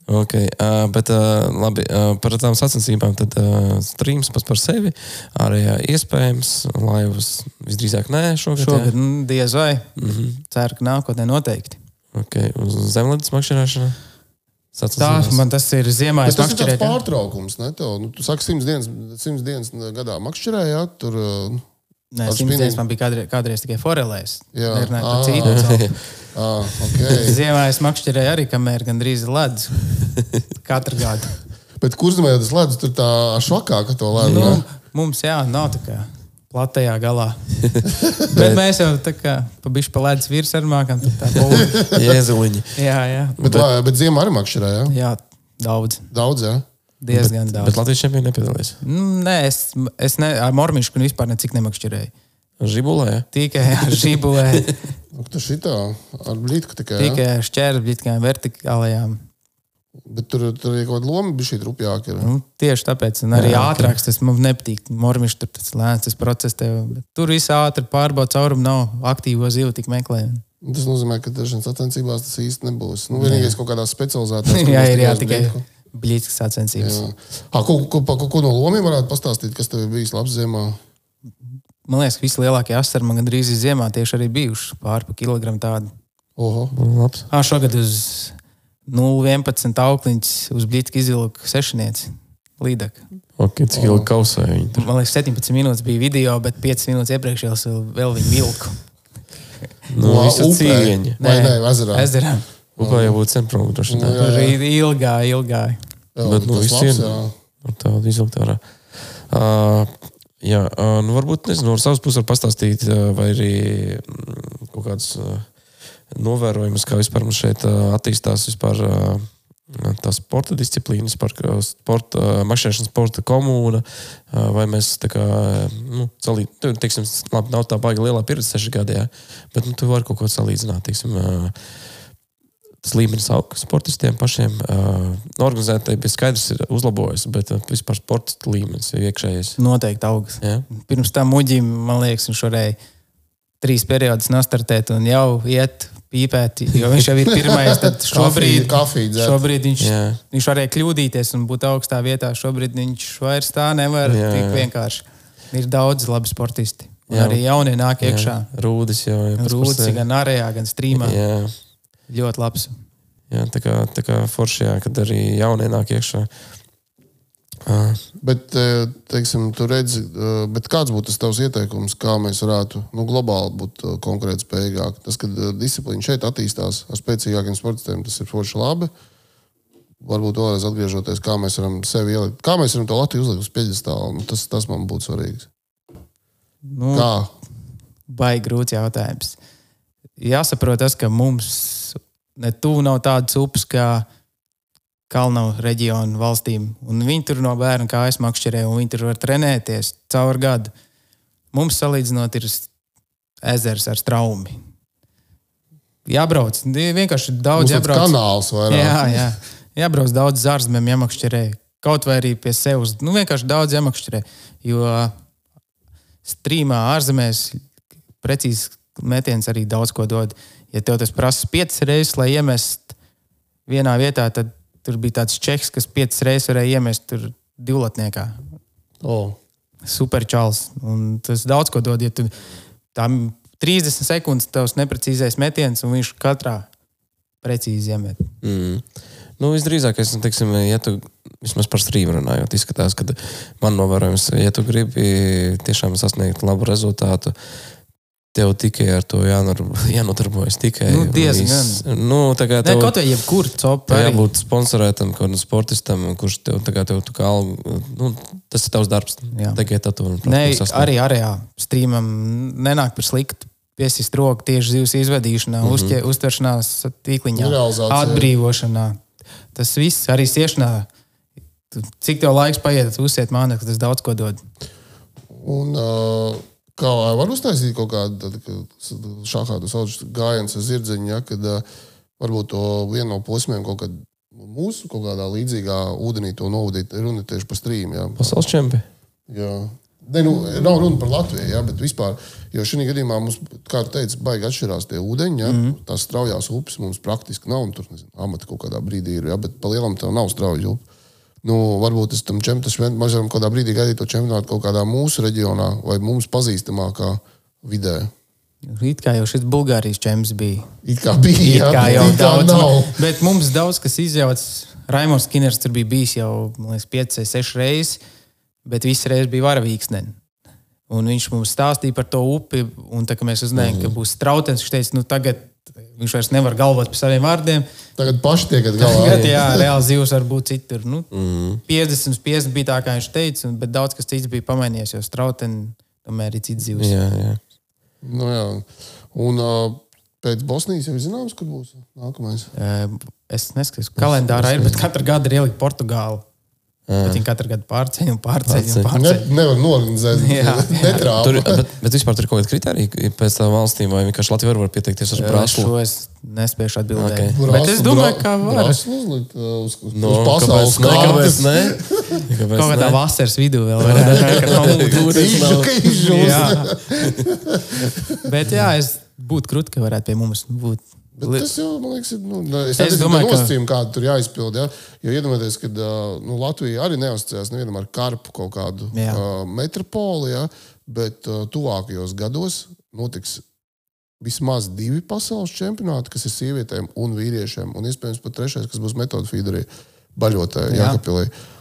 Okay, uh, bet uh, labi, uh, par tām sacensībām. Tad uh, streams pats par sevi arī uh, iespējams. Laivas visdrīzāk nē, šogad. Šogad nu, diez vai. Mm -hmm. Ceru, ka nākotnē noteikti. Okay, uz zemlētas makšķerēšana. Tā man tas ir ziemā. Tas ir tāds pārtraukums. Ne, tev, nu, tu saki, simts dienas, simts dienas gadā makšķerējāt. Tur, uh, Nē, simts dienas man bija kādreiz, kādreiz tikai forelēs. Jā, citu. Ah, okay. Ziemā es makšķerēju arī, kamēr gandrīz ledus. Katru gadu. Bet kurzemē tas ledus tur tā švakā, ka to ledu? Nu, mums jā, nav tā kā platajā galā. bet mēs jau tā kā pa bišķi pa ledus virs ar mākam. Jēzuliņi. jā, jā. Bet, bet, bet ziemā arī makšķerēja? Jā? jā, daudz. Daudz, jā. Diezgan bet, daudz. Bet Latvijas čempioni nepiedalījās? Nu, nē, es, es ne, ar Mormišu vispār necik nemakšķerēju. Žibulē? Tikai ar žibulē. Tu šitā ar blītku tikai. Tikai ar šķērbļitkām vertikālajām. Bet tur, tur ir kaut kāda loma, bija šī rupjāka. Nu, tieši tāpēc, un arī jā, ātrāks tas man nepatīk. Mormišs tur tas lēns, tas process tev. Tur viss ātri pārbauda caurumu, nav aktīvo zivu tik meklējumi. Tas nozīmē, ka dažās sacensībās tas īsti nebūs. Nu, vienīgais kaut kādā specializētā jā, ir jā, tikai blīzkas sacensības. Ha, ko, ko, ko, ko no lomiem varētu pastāstīt, kas tev bijis labs ziemā? Man liekas, ka vislielākie asari man gandrīz ir ziemā tieši arī bijuši pāri pa kilogramu tādu. Oho, labs. Ā, šogad uz 0,11 aukliņas uz blīzku izvilku sešnieci. Līdaka. Okay, cik ilgi kausēja viņi? Tur? Man liekas, 17 minūtes bija video, bet 5 minūtes iepriekš jau vēl viņu vilku. Nu, no, visu cīņu. Nē, nē, ezerā. ezerā. Upē jau būtu centrā. Tur arī ilgā, ilgā. Jā, bet nu, visiem ir tāda izvilkt ārā. Uh, jā, uh, nu varbūt, nezinu, no savas puses var pastāstīt, uh, vai arī mm, kaut kāds uh, novērojums, kā vispār mums šeit uh, attīstās vispār. Uh, tā sporta disciplīnas, par sporta, mašīnas sporta komūna, vai mēs tā kā, nu, salīd, teiksim, labi, nav tā baigi lielā pieredze seši gadi, jā, bet, nu, tu vari kaut ko salīdzināt, teiksim, tas līmenis aug sportistiem pašiem. Organizētai bija skaidrs, ir uzlabojis, bet vispār sporta līmenis ir iekšējais. Noteikti augs. Jā. Pirms tam muģim, man liekas, viņš varēja trīs periodus nostartēt un jau iet pīpēt, jo viņš jau ir pirmais. Tad šobrīd, kafiju, šobrīd viņš, jā. viņš varēja kļūdīties un būt augstā vietā. Šobrīd viņš vairs tā nevar jā, tik vienkārši. Ir daudz labi sportisti. Un jā. arī jaunie nāk iekšā. Jā. Rūdis jau ir. Rūdis gan arējā, gan strīmā. Jā. Ļoti labs. Jā, tā kā, tā kā foršajā, kad arī jaunie nāk iekšā. Bet, teiksim, tu redzi, bet kāds būtu tas tavs ieteikums, kā mēs varētu nu, globāli būt konkurētspējīgāki? Tas, ka disciplīna šeit attīstās ar spēcīgākiem sportistiem, tas ir forši labi. Varbūt vēlreiz atgriežoties, kā mēs varam sevi ielikt, kā mēs varam to Latviju uzlikt uz pieģestāla. Nu, tas, tas man būtu svarīgs. Nu, kā? Baigi grūts jautājums. Jāsaprot tas, ka mums ne tuvu nav tādas upes, kā kalnu reģionu valstīm. Un viņi tur no bērna kājas makšķerē, un viņi tur var trenēties caur gadu. Mums salīdzinot, ir ezers ar straumi. Jābrauc, vienkārši daudz jābrauc. Kanāls vairāk. Jā, jā. Jābrauc daudz zārzemēm, jāmakšķerē. Kaut vai arī pie sevis. Nu, vienkārši daudz jāmakšķerē. Jo strīmā ārzemēs precīzi metiens arī daudz ko dod. Ja tev tas prasa piecas reizes, lai iemest vienā vietā, tad Tur bija tāds čeks, kas piecas reizes varēja iemest tur divlatniekā. Oh. Superčāls. Un tas daudz ko dod. Ja tu tam 30 sekundes tavs neprecīzais metiens, un viņš katrā precīzi iemet. Mm. Nu, visdrīzāk, es teiksim, ja tu vismaz par strīmu runājot, izskatās, ka man novērojams, ja tu gribi tiešām sasniegt labu rezultātu, tev tikai ar to jānor, jānodarbojas. Tikai Nu, diezgan. Nu, tā kā Ne, tev, kaut vai jebkur tev arī. jābūt sponsorētam, kaut kādam sportistam, kurš tev, tā kā tev tā kā algu, nu, tas ir tavs darbs. Jā. Tikai tā tu vari Nē, arī ārējā strīmam nenāk par sliktu. Piesist roku tieši zivs izvedīšanā, mm. -hmm. uztveršanās tīkliņā, atbrīvošanā. Tas viss arī siešanā. Tu- Cik tev laiks paiet, uzsiet mānekli, tas daudz ko dod. Un, uh, kā var uztaisīt kaut kādu šādu tādu sauc gājienu ar zirdziņu, ja, kad uh, varbūt to vienu no posmiem kaut kad mūsu kaut kādā līdzīgā ūdenī to novadīt, runa tieši par strīmu. Ja. Pasaules čempions. Jā. Ne, nu, nav runa par Latviju, ja, bet vispār. Jo šajā gadījumā mums, kā tu teici, baigi atšķirās tie ūdeņi. Ja, mm -hmm. Tās straujās upes mums praktiski nav. Tur nezinu, amata kaut kādā brīdī ir. Ja, bet pa lielam tev nav strauji upe. Nu, varbūt tas tam čempionātam, mēs varam kādā brīdī gaidīt to čempionātu kaut kādā mūsu reģionā vai mums pazīstamākā vidē. It kā jau šis Bulgārijas čempions bija. It kā bija, It ja, kā jau it kā daudz, nav. bet mums daudz kas izjauts. Raimons Kiners tur bija bijis jau 5 vai 6 reizes, bet visas reizes bija varavīksne. Un viņš mums stāstīja par to upi, un tā kā mēs uzzinājām, mm -hmm. ka būs trautens, viņš teica, nu tagad viņš vairs nevar galvot par saviem vārdiem. Tagad paši tiekat galā. Tagad, jā, reāli zivs var būt citur. Nu, mm. 50, 50 bija tā, kā viņš teica, bet daudz kas cits bija pamainījies, jo strauteni tomēr ir cits zivs. Jā, jā. Nu, jā. Un uh, pēc Bosnijas jau ir zināms, kur būs nākamais. Es neskatos, kalendārā ir, bet katru gadu ir ielikt Portugāli. Bet viņi katru gadu pārceļ un pārceļ. Un Pārceļ. Ne, nevar norganizēt. Jā. Netrāpa. Tur, bet, bet vispār tur ir kaut kāda kriterija pēc tam valstīm, vai vienkārši Latvija var pieteikties uz Eh, brāzlu. Šo es nespēju atbildēt. Ok. Okay. Bet es domāju, ka var. Brāzlu uzlikt uz, uz, No, uz pasaules kāpēc ne? Kāpēc Kaut kādā ne? vasaras vidū vēl varētu īžu. Bet jā, es būtu krūti, ka varētu pie mums būt. Bet tas jau, man liekas, ir. Nu, es Es domāju, ka- nosacījumi, kādi tur jāizpild. Ja? Jo iedomājieties, ka nu, Latvija arī neuzticās nevienam ar karpu kaut kādu Jā. uh, metropoli, ja? bet uh, tuvākajos gados notiks vismaz divi pasaules čempionāti, kas ir sievietēm un vīriešiem, un iespējams pat trešais, kas būs metodu feederī, baļotē, Jā.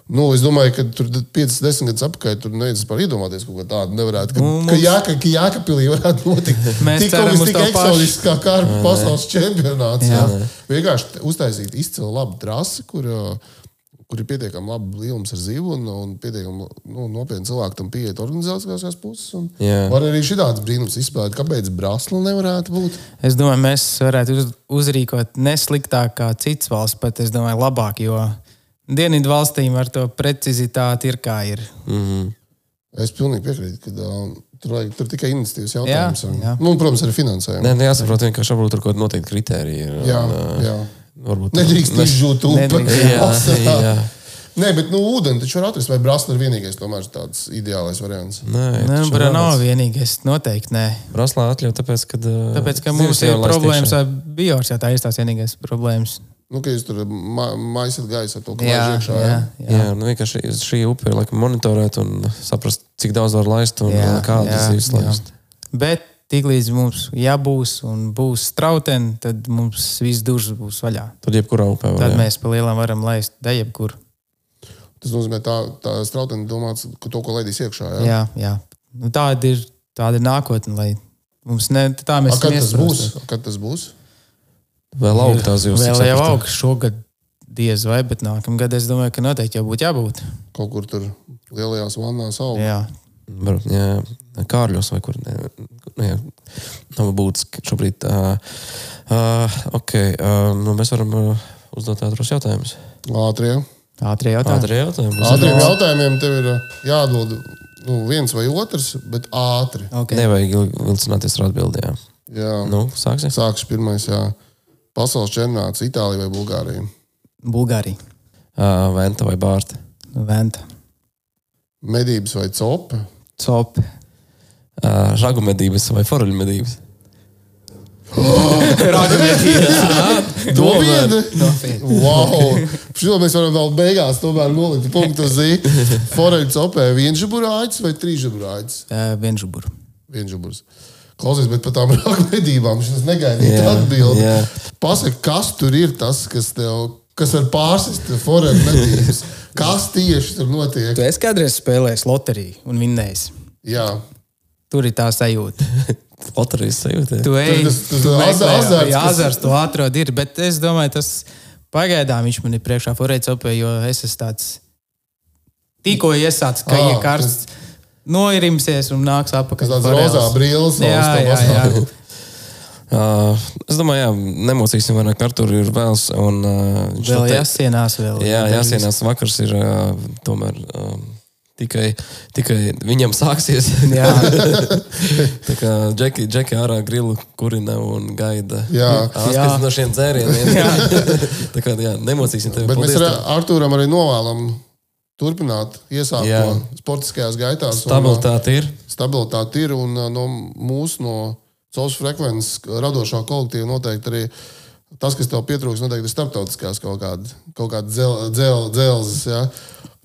Nu, es domāju, ka tur 5-10 gadus atpakaļ tur neviens par iedomāties kaut ko tādu nevarētu. Ka, Nu, ka, mums- jāka, ka Jākapilī varētu notikt. Mēs tik kaut kas tik eksotisks kā karpu pasaules čempionāts. Jā. Jā. Vienkārši uztaisīt izcilu labu trasi, kur, kur ir pietiekami labi līnums ar zivu un, un pietiekami nu, nopietni cilvēki tam pieiet organizācijās puses. un Jā. Var arī šāds brīnums izspēlēt, kāpēc Brasla nevarētu būt. Es domāju, mēs varētu uz, uzrīkot nesliktāk kā citas valsts, pat es domāju, labāk, jo dienvidu valstīm ar to precizitāti ir kā ir. Es pilnīgi piekrītu, ka uh, tur, vajag, tur tikai iniciatīvas jautājums. Jā, un, jā. Nu, un, protams, arī finansējums. Nē, nē, jāsaprot, vienkārši varbūt tur kaut kāda noteikta kritērija. ir, Jā, un, ā, jā. Varbūt Nedrīkst izžūt jā. Nē, bet nu, ūdeni taču var atrast. Vai Brasla ir vienīgais tomēr tāds ideālais variants? Nē, Nē, bet nav vienīgais. Noteikti nē. Braslā atļauj, tāpēc, ka. Tāpēc, ka mums ir problēmas ar jā, tā ir tās vienīgās problēmas. Nu, ka jūs tur ma maisat gaisu ar to, laiž iekšā. jā, Jā. jā. Jā, nu vienkārši šī upe ir laikam monitorēt un saprast, cik daudz var laist un Jā, kādas jā, zivs jā. laist. Bet tiklīdz mums jābūs un būs strauteni, tad mums viss duržas būs vaļā. Tad jebkurā upē var. Tad jā. mēs pa lielam varam laist dejebkur. Tas nozīmē, tā, tā strautene domāts, ka to, ko laidīs iekšā. Jā. Jā, jā. Nu, tāda, ir, tāda ir nākotne, lai mums ne tā mēs A, kad tas būs? iesprostam. A, Kad tas būs? Vēl augstā zivs. Vēl jau augsts šogad diez vai, bet nākamgad es domāju, ka noteikti jau būtu jābūt. Kaut kur tur lielajās vannās aug. Jā. Jā, Kārļos vai kur. Ne, nu, jā, nav būtis ka šobrīd. Uh, uh, ok, uh, nu mēs varam uh, uzdot ātros jautājumus. Ātrie. Ātrie jautājumi. Ātrie jautājumi. Ātriem ātri. jautājumiem tev ir jādod nu, viens vai otrs, bet ātri. Okay. Nevajag vilcināties ar atbildēm. Jā. Nu, sāksim. Sākšu pirmais. Jā. Pasaules čempionāts Itālijā vai Bulgārijā? Bulgārija, Uh, Venta vai Bārta? Venta, Medības vai copa? Cop, Uh, Žagu medības vai foruļu medības? Nopietni! Wow! Šo mēs varam vēl beigās tomēr nolikt punktu zi. Foreļu copē vienžaburāģis vai trīsžaburāģis? Vienžuburu. Vienžaburs. Klausies, bet par tām rāku medībām šis negaidīja Jā, atbildi. jā. Pasaka, kas tur ir tas, kas tev, kas var pārsist foreļu medības? Kas tieši tur notiek? Tu esi kādreiz spēlējis loteriju un vinnējis. Jā. Tur ir tā sajūta. loterijas sajūta. Tu ej, Tas- tas- tu tas meklē, azarts, jā, azars to atrod ir, bet es domāju, tas pagaidām viņš man ir priekšā forēts opē, jo es esmu tāds tikko iesācis, ka ir karsts, noirimsies un nāks Kas apakaļ. tāds rozā brīlis Jā, jā, jā. pastāv. Uh, es domāju, jā, nemocīsim vairāk. Artur ir vēls. Un, uh, viņš Vēl noteikti- jāsienās vēl. Jā, jāsienās. Vakars ir uh, tomēr. Uh, Tikai, tikai viņam sāksies. Jā. Tā kā Džeki, Džeki ārā grilu kurina un gaida. Jā. Āskats Jā. no šiem dzērieniem. Tā kā jā, nemocīsim tevi. Bet mēs Paldies ar tev. Artūram arī novēlam turpināt, iesākt Jā. to sportiskajās gaitās. un, Stabilitāte ir. uh, Stabilitāte ir un uh, no mūsu, no caurus frekvences radošā kolektīva noteikti arī. Tas, kas tev pietrūks, noteikti ir starptautiskās kaut kāda, kaut kāda dzel, dzel, dzelzes. Ja?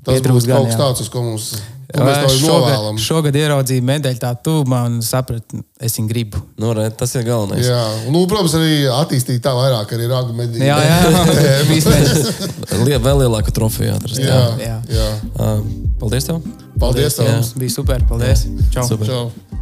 Tas būs gan, kaut kas jā. tāds, uz ko mums ko mēs tev Šogad, novēlam. šogad ieraudzīju medaļu tā tuvumā un sapratu, es viņu gribu. Nu, re, tas ir galvenais. Jā, un, nu, protams, arī attīstīt tā vairāk, arī rāgu medību. Jā, jā. Lie, vēl lielāku trofeju atrast. jā, Jā. jā. Uh, paldies tev! Paldies! Jā. Paldies Bija super, paldies. Čau. Super. Čau.